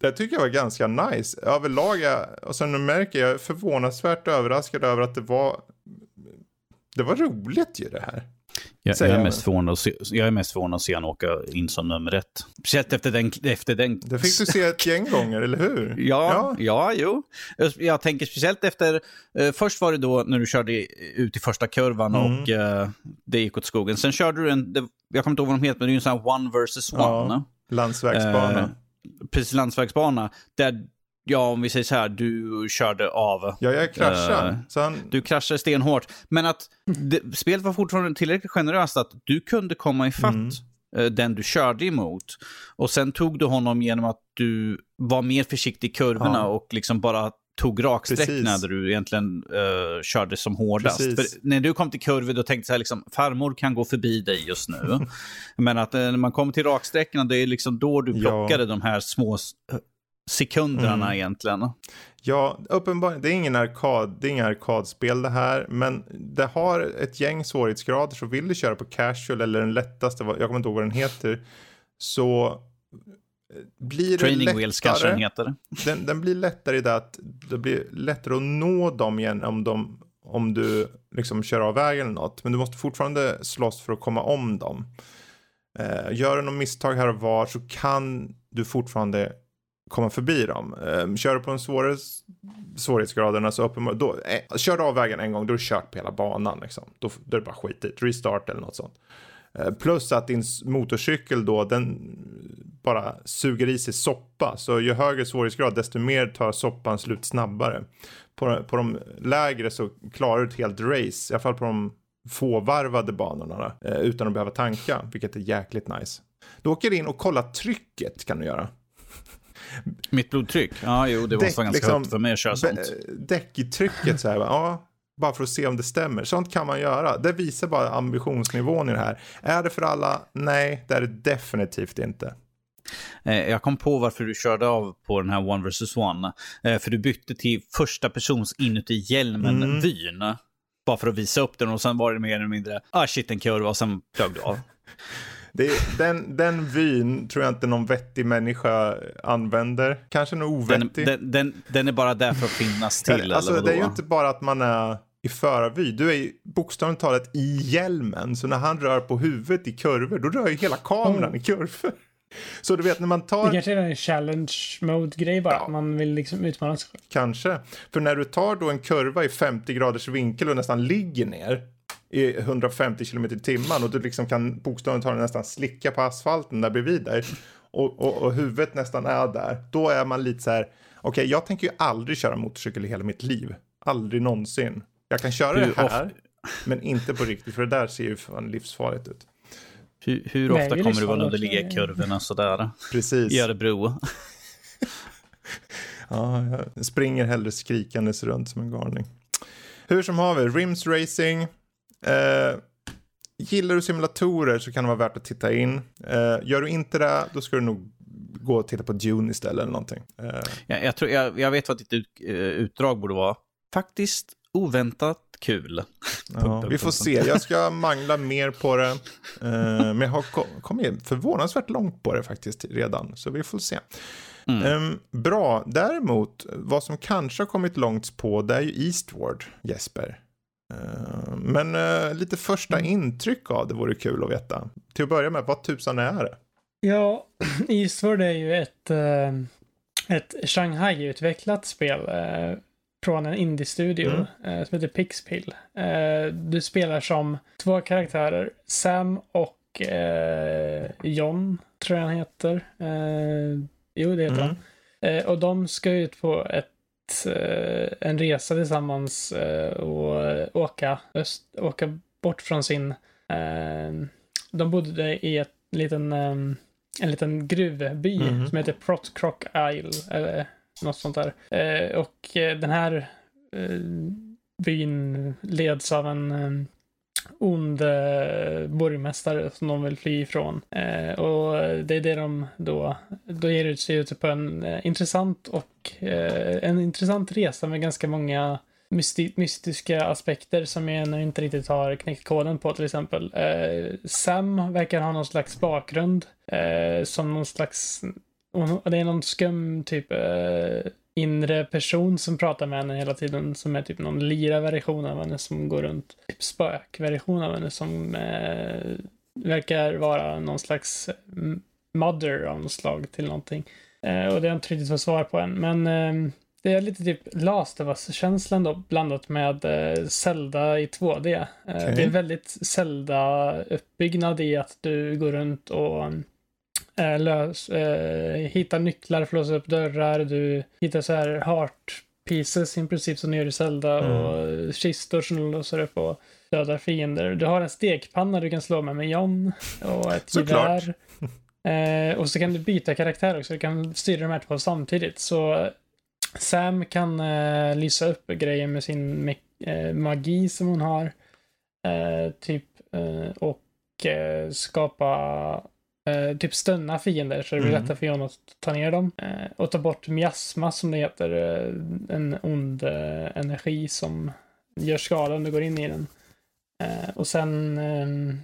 Det tycker jag var ganska nice. Överlag, jag, och sen märker jag förvånansvärt överraskad över att det var det var roligt ju det här. Jag, jag, är mest förvånad, jag är mest förvånad att se honom åka in som nummer ett. Speciellt efter den, efter den... Det fick du se ett gäng gånger, eller hur? Ja, ja, ja, jo. Jag tänker speciellt efter... Eh, först var det då när du körde ut i första kurvan mm. och eh, det gick åt skogen. Sen körde du en... Det, jag kommer inte ihåg vad de heter, men det är ju en sån här one versus one. Ja. Landsvägsbana. Eh, precis, landsvägsbana. Där, ja om vi säger så här, du körde av. Ja, jag kraschade. Eh, han... Du kraschade stenhårt. Men att det, spelet var fortfarande tillräckligt generöst att du kunde komma ifatt mm. eh, den du körde emot. Och sen tog du honom genom att du var mer försiktig i kurvorna ja. och liksom bara tog raksträckorna där du egentligen uh, körde som hårdast. För när du kom till kurvor då tänkte jag liksom, farmor kan gå förbi dig just nu. Men att uh, när man kommer till raksträckorna, det är liksom då du plockade ja. de här små sekunderna mm. egentligen. Ja, uppenbarligen, det är ingen arkad, det är inga arkadspel det här, men det har ett gäng svårighetsgrader, så vill du köra på casual eller den lättaste, jag kommer inte ihåg vad den heter, så blir Training lättare, wheels kanske den heter. Den, den blir lättare i det att det blir lättare att nå dem igen om, de, om du liksom kör av vägen eller något. Men du måste fortfarande slåss för att komma om dem. Eh, gör du något misstag här och var så kan du fortfarande komma förbi dem. Eh, kör du på en svårare svårighetsgraderna så uppenbarligen, då, eh, kör du av vägen en gång då är du kört på hela banan liksom. Då, då är det bara skitigt, restart eller något sånt. Eh, plus att din motorcykel då, den bara suger i sig soppa. Så ju högre svårighetsgrad, desto mer tar soppan slut snabbare. På, på de lägre så klarar du ett helt race, i alla fall på de fåvarvade banorna, eh, utan att behöva tanka, vilket är jäkligt nice. Du åker in och kollar trycket kan du göra. Mitt blodtryck? Ja, jo, det måste vara ganska liksom, högt för mig att köra sånt. Däck i trycket så här, ja, bara för att se om det stämmer. Sånt kan man göra. Det visar bara ambitionsnivån i det här. Är det för alla? Nej, det är det definitivt inte. Eh, jag kom på varför du körde av på den här One vs One. Eh, för du bytte till första persons inuti hjälmen-vyn. Mm. Bara för att visa upp den och sen var det mer eller mindre, ah shit en kurva och sen flög du av. Det, den, den vyn tror jag inte någon vettig människa använder. Kanske någon ovettig. Den, den, den, är bara där för att finnas till. alltså, eller det är ju inte bara att man är i förarvy. Du är ju bokstavligt talat i hjälmen. Så när han rör på huvudet i kurvor, då rör ju hela kameran mm. i kurvor. Så du vet när man tar... Det kanske är en challenge mode-grej bara, ja. man vill liksom utmana sig själv. Kanske. För när du tar då en kurva i 50 graders vinkel och nästan ligger ner i 150 km i timmen och du liksom kan bokstavligt talat nästan slicka på asfalten där bredvid dig och, och, och huvudet nästan är där. Då är man lite så här, okej okay, jag tänker ju aldrig köra motorcykel i hela mitt liv. Aldrig någonsin. Jag kan köra det här, men inte på riktigt, för det där ser ju fan livsfarligt ut. Hur, hur ofta Nej, kommer du vara underliga i kurvorna sådär? Precis. I Örebro. ja, jag springer hellre skrikandes runt som en galning. Hur som har vi, Rims Racing. Eh, gillar du simulatorer så kan det vara värt att titta in. Eh, gör du inte det, då ska du nog gå och titta på Dune istället eller någonting. Eh. Ja, jag, tror, jag, jag vet vad ditt ut, uh, utdrag borde vara. Faktiskt oväntat kul. Ja, vi får se, jag ska mangla mer på det. Uh, men jag har kommit förvånansvärt långt på det faktiskt redan, så vi får se. Mm. Um, bra, däremot vad som kanske har kommit långt på det är ju Eastward, Jesper. Uh, men uh, lite första mm. intryck av det vore kul att veta. Till att börja med, vad tusan är det? Ja, Eastward är ju ett, ett Shanghai-utvecklat spel från en indie-studio mm. som heter Pixpill. du spelar som två karaktärer, Sam och John, tror jag han heter. Jo, det heter mm. han. Eh, och de ska ut på ett, eh, en resa tillsammans eh, och åka, öst, åka bort från sin... Eh, de bodde i ett liten, eh, en liten gruvby mm. som heter Protcroc Isle, eller något sånt där. Eh, och eh, den här eh, byn leds av en eh, ond eh, borgmästare som de vill fly ifrån. Eh, och det är det de då, då ger ut sig ut på en eh, intressant och eh, en intressant resa med ganska många mysti mystiska aspekter som jag ännu inte riktigt har knäckt koden på till exempel. Eh, Sam verkar ha någon slags bakgrund eh, som någon slags det är någon skum typ inre person som pratar med henne hela tiden som är typ någon lira version av henne som går runt. Typ spökversion av henne som eh, verkar vara någon slags mother av något slag till någonting. Eh, och det har jag inte riktigt fått svar på än. Men eh, det är lite typ Last of Us-känslan då blandat med eh, Zelda i 2D. Eh, okay. Det är väldigt Zelda-uppbyggnad i att du går runt och eh, lös, eh, hittar nycklar för att låsa upp dörrar. Du hittar så här heart pieces i princip som du gör i Zelda mm. och kistor som du låser upp och dödar fiender. Du har en stekpanna du kan slå med med John och ett gevär. Eh, och så kan du byta karaktär också. Du kan styra de här två samtidigt. Så Sam kan eh, lysa upp grejer med sin eh, magi som hon har. Eh, typ eh, och eh, skapa eh, typ stunna fiender så det blir mm. lättare för John att ta ner dem. Eh, och ta bort miasma som det heter, eh, en ond eh, energi som gör skada om du går in i den. Eh, och sen, ehm,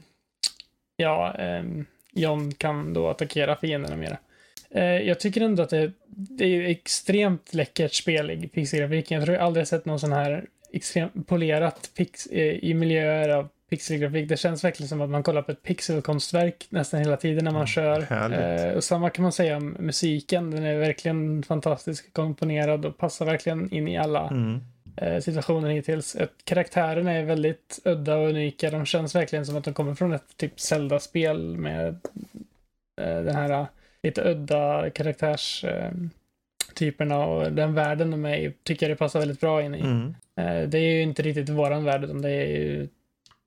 ja, ehm, John kan då attackera fienderna mera. Jag tycker ändå att det, det är extremt läckert spel i pixelgrafiken. Jag tror jag aldrig sett någon sån här extremt polerat pix, i miljöer av pixelgrafik. Det känns verkligen som att man kollar på ett pixelkonstverk nästan hela tiden när man mm, kör. Eh, och samma kan man säga om musiken. Den är verkligen fantastiskt komponerad och passar verkligen in i alla mm. eh, situationer hittills. Ett, karaktärerna är väldigt udda och unika. De känns verkligen som att de kommer från ett typ Zelda-spel med eh, den här eh, lite udda karaktärstyperna och den världen de är i tycker jag det passar väldigt bra in i. Mm. Eh, det är ju inte riktigt våran värld utan det är ju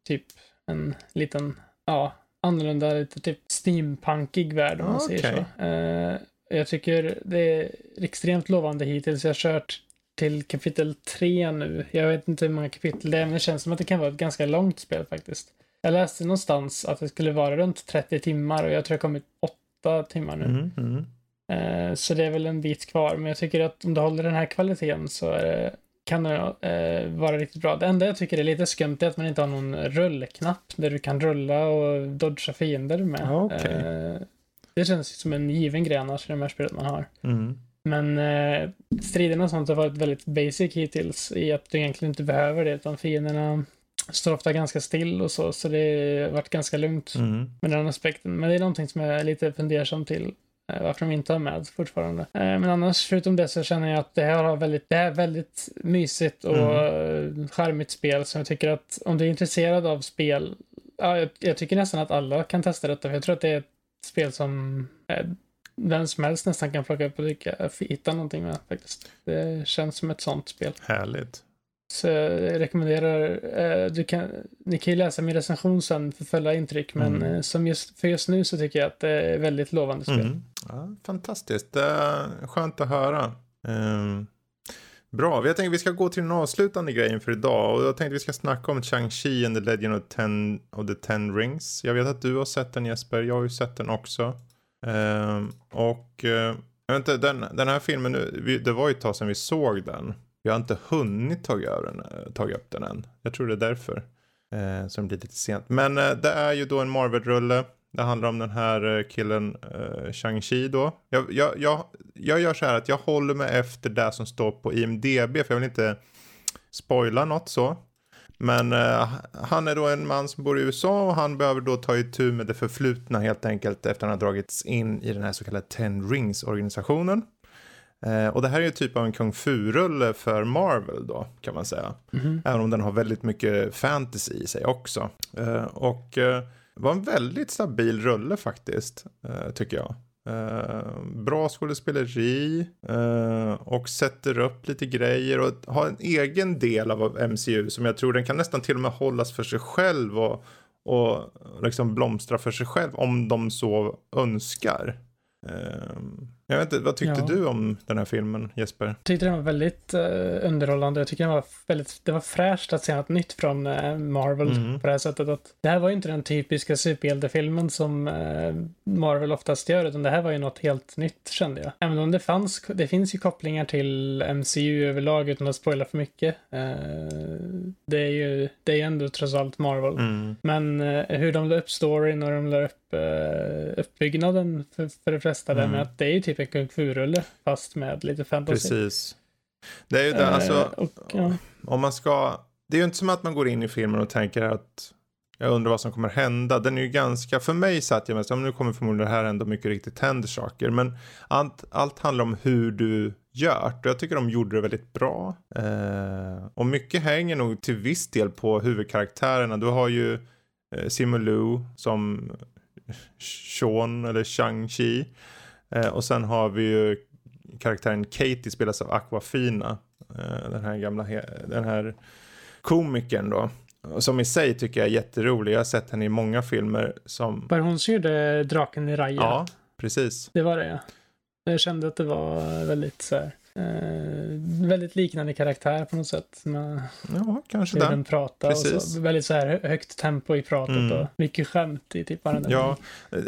typ en liten, ja, annorlunda, lite typ steampunkig värld om man okay. säger så. Uh, jag tycker det är extremt lovande hittills. Jag har kört till kapitel 3 nu. Jag vet inte hur många kapitel det är, men det känns som att det kan vara ett ganska långt spel faktiskt. Jag läste någonstans att det skulle vara runt 30 timmar och jag tror jag kommit 8 timmar nu. Mm, mm. Uh, så det är väl en bit kvar, men jag tycker att om du håller den här kvaliteten så är det kan eh, vara riktigt bra. Det enda jag tycker är lite skumt är att man inte har någon rullknapp där du kan rulla och dodga fiender med. Okay. Eh, det känns som en given grej annars i de här spelet man har. Mm. Men eh, striderna och sånt har varit väldigt basic hittills i att du egentligen inte behöver det utan fienderna står ofta ganska still och så, så det har varit ganska lugnt mm. med den aspekten. Men det är någonting som jag är lite fundersam till varför de inte har med fortfarande. Eh, men annars, förutom det, så känner jag att det här har väldigt, det är väldigt mysigt och mm. charmigt spel. Så jag tycker att om du är intresserad av spel, ja, jag, jag, tycker nästan att alla kan testa detta. För jag tror att det är ett spel som eh, vem som helst nästan kan plocka upp och hitta någonting med faktiskt. Det känns som ett sånt spel. Härligt. Så jag rekommenderar, eh, du kan, ni kan ju läsa min recension sen för fulla intryck, men mm. Eh, som just, för just nu så tycker jag att det är väldigt lovande spel. Mm. Ja, fantastiskt, det är skönt att höra. Um, bra, jag tänkte vi ska gå till den avslutande grejen för idag och jag tänkte vi ska snacka om Chang-Chi and the Legend of, ten, of the Ten Rings. Jag vet att du har sett den Jesper, jag har ju sett den också. Um, och uh, jag vet inte, den, den här filmen, eh, det var ju ett tag sedan vi såg den. Vi har inte hunnit ta, ta upp den än. Jag tror det är därför. Eh, som blir lite sent. Men eh, det är ju då en Marvel-rulle. Det handlar om den här eh, killen eh, Shang-Chi då. Jag, jag, jag, jag gör så här att jag håller mig efter det som står på IMDB för jag vill inte spoila något så. Men eh, han är då en man som bor i USA och han behöver då ta itu med det förflutna helt enkelt efter att han har dragits in i den här så kallade Ten Rings-organisationen. Eh, och det här är ju typ av en kung fu-rulle för Marvel då kan man säga. Mm -hmm. Även om den har väldigt mycket fantasy i sig också. Eh, och var en väldigt stabil rulle faktiskt, eh, tycker jag. Uh, bra skådespeleri uh, och sätter upp lite grejer och har en egen del av MCU som jag tror den kan nästan till och med hållas för sig själv och, och liksom blomstra för sig själv om de så önskar. Uh, jag vet inte, vad tyckte ja. du om den här filmen Jesper? Jag tyckte den var väldigt uh, underhållande. Jag tycker den var väldigt, det var fräscht att se något nytt från uh, Marvel mm. på det här sättet. Att det här var ju inte den typiska superhjältefilmen som uh, Marvel oftast gör, utan det här var ju något helt nytt kände jag. Även om det fanns, det finns ju kopplingar till MCU överlag utan att spoila för mycket. det är ju, det är ju ändå trots allt Marvel. Mm. Men hur de la upp storyn och de la upp uppbyggnaden för, för det flesta mm. där med att det är ju typ typ en kung fu-rulle fast med lite fantasy. Precis. Det är ju det, uh, alltså. Och, ja. Om man ska. Det är ju inte som att man går in i filmen och tänker att jag undrar vad som kommer hända. Den är ju ganska, för mig satt jag mest, nu kommer förmodligen det här ändå mycket riktigt händer saker. Men allt, allt handlar om hur du gör. Och jag tycker de gjorde det väldigt bra. Eh, och mycket hänger nog till viss del på huvudkaraktärerna. Du har ju eh, Simu Lu som Sean eller Shang-Chi. Eh, och sen har vi ju karaktären Katie spelas av Aquafina. Eh, den här gamla, den här komikern då. Som i sig tycker jag är jätterolig. Jag har sett henne i många filmer som... Var hon som gjorde Draken i Raja? Ja, precis. Det var det ja. Jag kände att det var väldigt så här, Eh, väldigt liknande karaktär på något sätt. Med ja, kanske det. Den pratar Precis. och så, väldigt så här högt tempo i pratet mm. och mycket skämt i typ varenda Ja,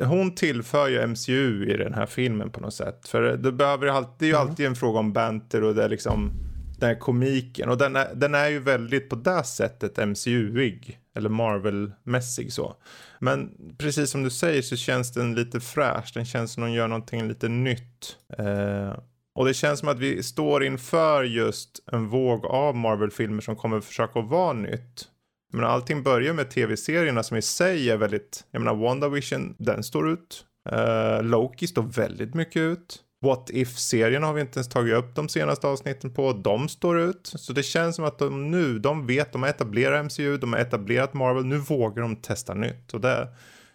hon tillför ju MCU i den här filmen på något sätt. För det, behöver alltid, det är ju mm. alltid en fråga om banter och det är liksom den här komiken. Och den är, den är ju väldigt på det sättet MCU-ig. Eller Marvel-mässig så. Men precis som du säger så känns den lite fräsch. Den känns som de gör någonting lite nytt. Eh, och det känns som att vi står inför just en våg av Marvel-filmer som kommer försöka att vara nytt. Men allting börjar med tv-serierna som i sig är väldigt, jag menar WandaVision, den står ut. Uh, Loki står väldigt mycket ut. What If-serien har vi inte ens tagit upp de senaste avsnitten på. De står ut. Så det känns som att de nu, de vet, de har etablerat MCU, de har etablerat Marvel. Nu vågar de testa nytt. Och det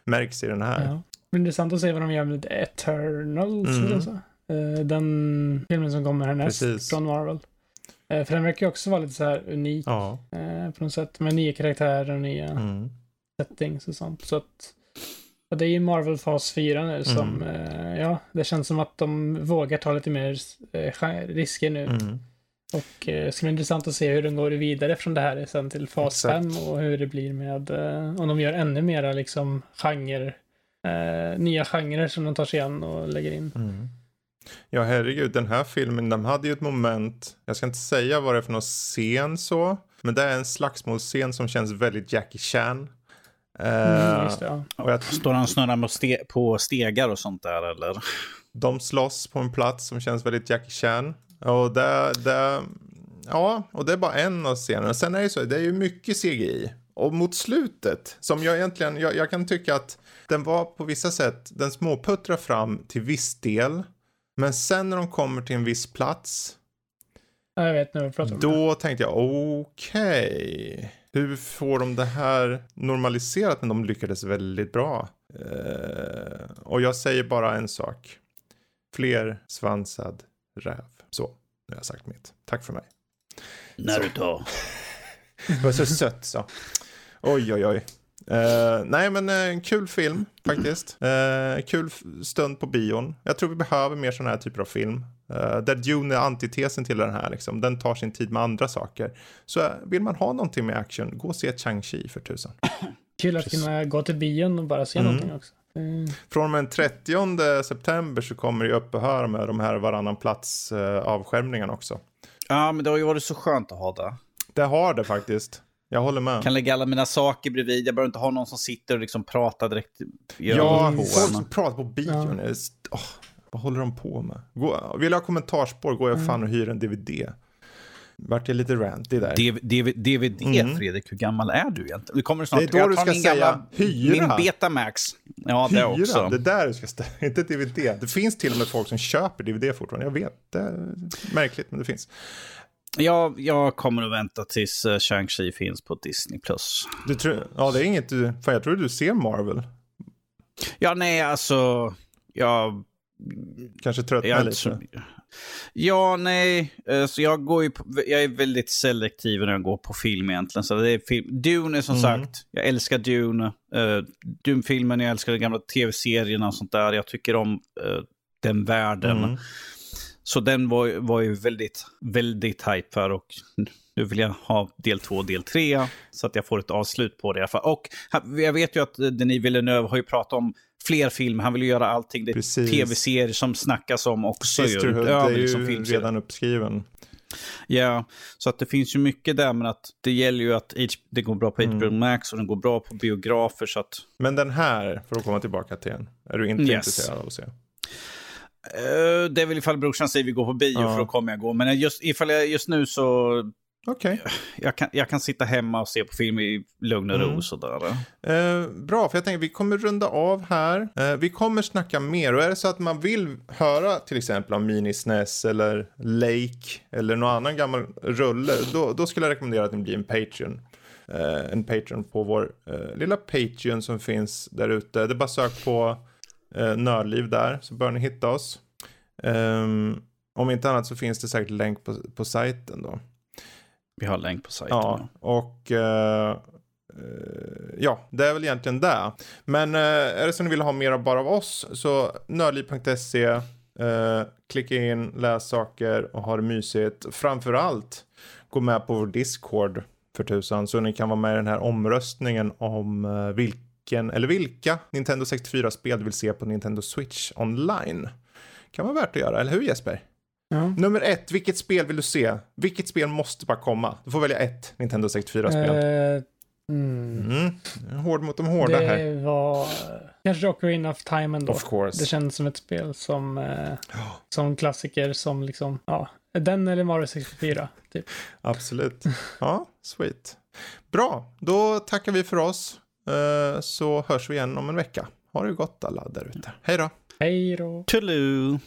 märks i den här. Ja. Men intressant att se vad de gör med Eternals. Mm. Alltså. Eh, den filmen som kommer härnäst Precis. från Marvel. Eh, för den verkar ju också vara lite så här unik ja. Eh, på något sätt. Med nya karaktärer och nya mm. settings och sånt. Så att och det är ju Marvel fas 4 nu som, mm. ja, det känns som att de vågar ta lite mer risker nu. Mm. Och det ska bli intressant att se hur den går vidare från det här sen till fas 5 och hur det blir med, om de gör ännu mera liksom genre, eh, nya genrer som de tar sig an och lägger in. Mm. Ja, herregud, den här filmen, de hade ju ett moment, jag ska inte säga vad det är för någon scen så, men det är en slagsmålscen som känns väldigt Jackie Chan. Mm, uh, det, och jag... Står han och snurrar ste på stegar och sånt där eller? De slåss på en plats som känns väldigt Jackie Chan. Och det, det, ja, och det är bara en av scenerna. Sen är det så, det är ju mycket CGI. Och mot slutet, som jag egentligen, jag, jag kan tycka att den var på vissa sätt, den småputtrar fram till viss del. Men sen när de kommer till en viss plats. Jag vet nu pratar om. Då tänkte jag okej. Okay, hur får de det här normaliserat? Men de lyckades väldigt bra. Uh, och jag säger bara en sak. Fler svansad räv. Så, nu har jag sagt mitt. Tack för mig. Naruto. det var så sött så. Oj, oj, oj. Uh, nej men uh, en kul film faktiskt. Uh, kul stund på bion. Jag tror vi behöver mer sådana här typer av film. Uh, där Dune är antitesen till den här liksom. Den tar sin tid med andra saker. Så vill man ha någonting med action, gå och se Chang-Chi för tusan. Kul att kunna gå till bion och bara se mm. någonting också. Mm. Från den 30 september så kommer det upphöra med de här varannan plats avskärmningarna också. Ja, men det har ju varit så skönt att ha det. Det har det faktiskt. Jag håller med. Kan lägga alla mina saker bredvid. Jag behöver inte ha någon som sitter och liksom pratar direkt. Ja, folk som pratar på bion. Ja. Oh, vad håller de på med? Gå, vill jag ha kommentarspår går jag mm. fan och hyr en DVD. Vart jag lite ranty där. DVD, DVD mm. Fredrik, hur gammal är du egentligen? Det kommer snart. Det är då du ska säga gamla, hyra. Min Betamax. Ja, hyra, det också. Det där du ska säga, inte DVD. Det finns till och med folk som köper DVD fortfarande. Jag vet, det är märkligt, men det finns. Ja, jag kommer att vänta tills uh, Shang-Chi finns på Disney+. Plus. Ja, det är inget du... Fan, jag tror du ser Marvel. Ja, nej, alltså... Jag... Kanske tröttnar lite. Ja, nej. Eh, så jag, går ju på, jag är väldigt selektiv när jag går på film egentligen. Så det är film. Dune är som mm. sagt, jag älskar Dune. Uh, Dune-filmen, jag älskar de gamla tv-serierna och sånt där. Jag tycker om uh, den världen. Mm. Så den var, var ju väldigt, väldigt hype för och nu vill jag ha del två och del tre så att jag får ett avslut på det. Och jag vet ju att Denis Villeneuve har ju pratat om fler filmer. Han vill ju göra allting. Det är tv-serier som snackas om också. Sisterhood är ju liksom redan uppskriven. Ja, så att det finns ju mycket där, men att det gäller ju att det går bra på HBO mm. Max och den går bra på biografer. Så att... Men den här, för att komma tillbaka till den, är du inte yes. intresserad av att se? Uh, det är väl ifall brorsan säger vi går på bio, ja. för då kommer jag gå. Men just, ifall jag just nu så... Okej. Okay. Jag, kan, jag kan sitta hemma och se på film i lugn och ro. Mm. Sådär. Uh, bra, för jag tänker vi kommer runda av här. Uh, vi kommer snacka mer. Och är det så att man vill höra till exempel om Minisnes eller Lake eller någon annan gammal rulle, då, då skulle jag rekommendera att ni blir en Patreon. En Patreon på vår lilla Patreon som finns där ute. Det är bara sök på eh, Nördliv där så bör ni hitta oss. Um, om inte annat så finns det säkert länk på, på sajten då. Vi har länk på sajten. Ja, och uh, ja, det är väl egentligen det. Men uh, är det så ni vill ha mer av bara av oss så nördliv.se uh, klicka in, läs saker och ha det mysigt. Framförallt gå med på vår Discord för tusan så ni kan vara med i den här omröstningen om uh, vilka vilken, eller vilka Nintendo 64-spel du vill se på Nintendo Switch online. Kan vara värt att göra, eller hur Jesper? Ja. Nummer ett, vilket spel vill du se? Vilket spel måste bara komma? Du får välja ett Nintendo 64-spel. Uh, mm. Mm. Hård mot de hårda det här. Det var kanske Ocarina of Time ändå. Of course. Det känns som ett spel som, eh, oh. som klassiker som liksom, ja, den eller Mario 64. Typ. Absolut. Ja, sweet. Bra, då tackar vi för oss. Eh, så hörs vi igen om en vecka. Ha det gott alla där ute. Hej då! Hej då! Toodaloo!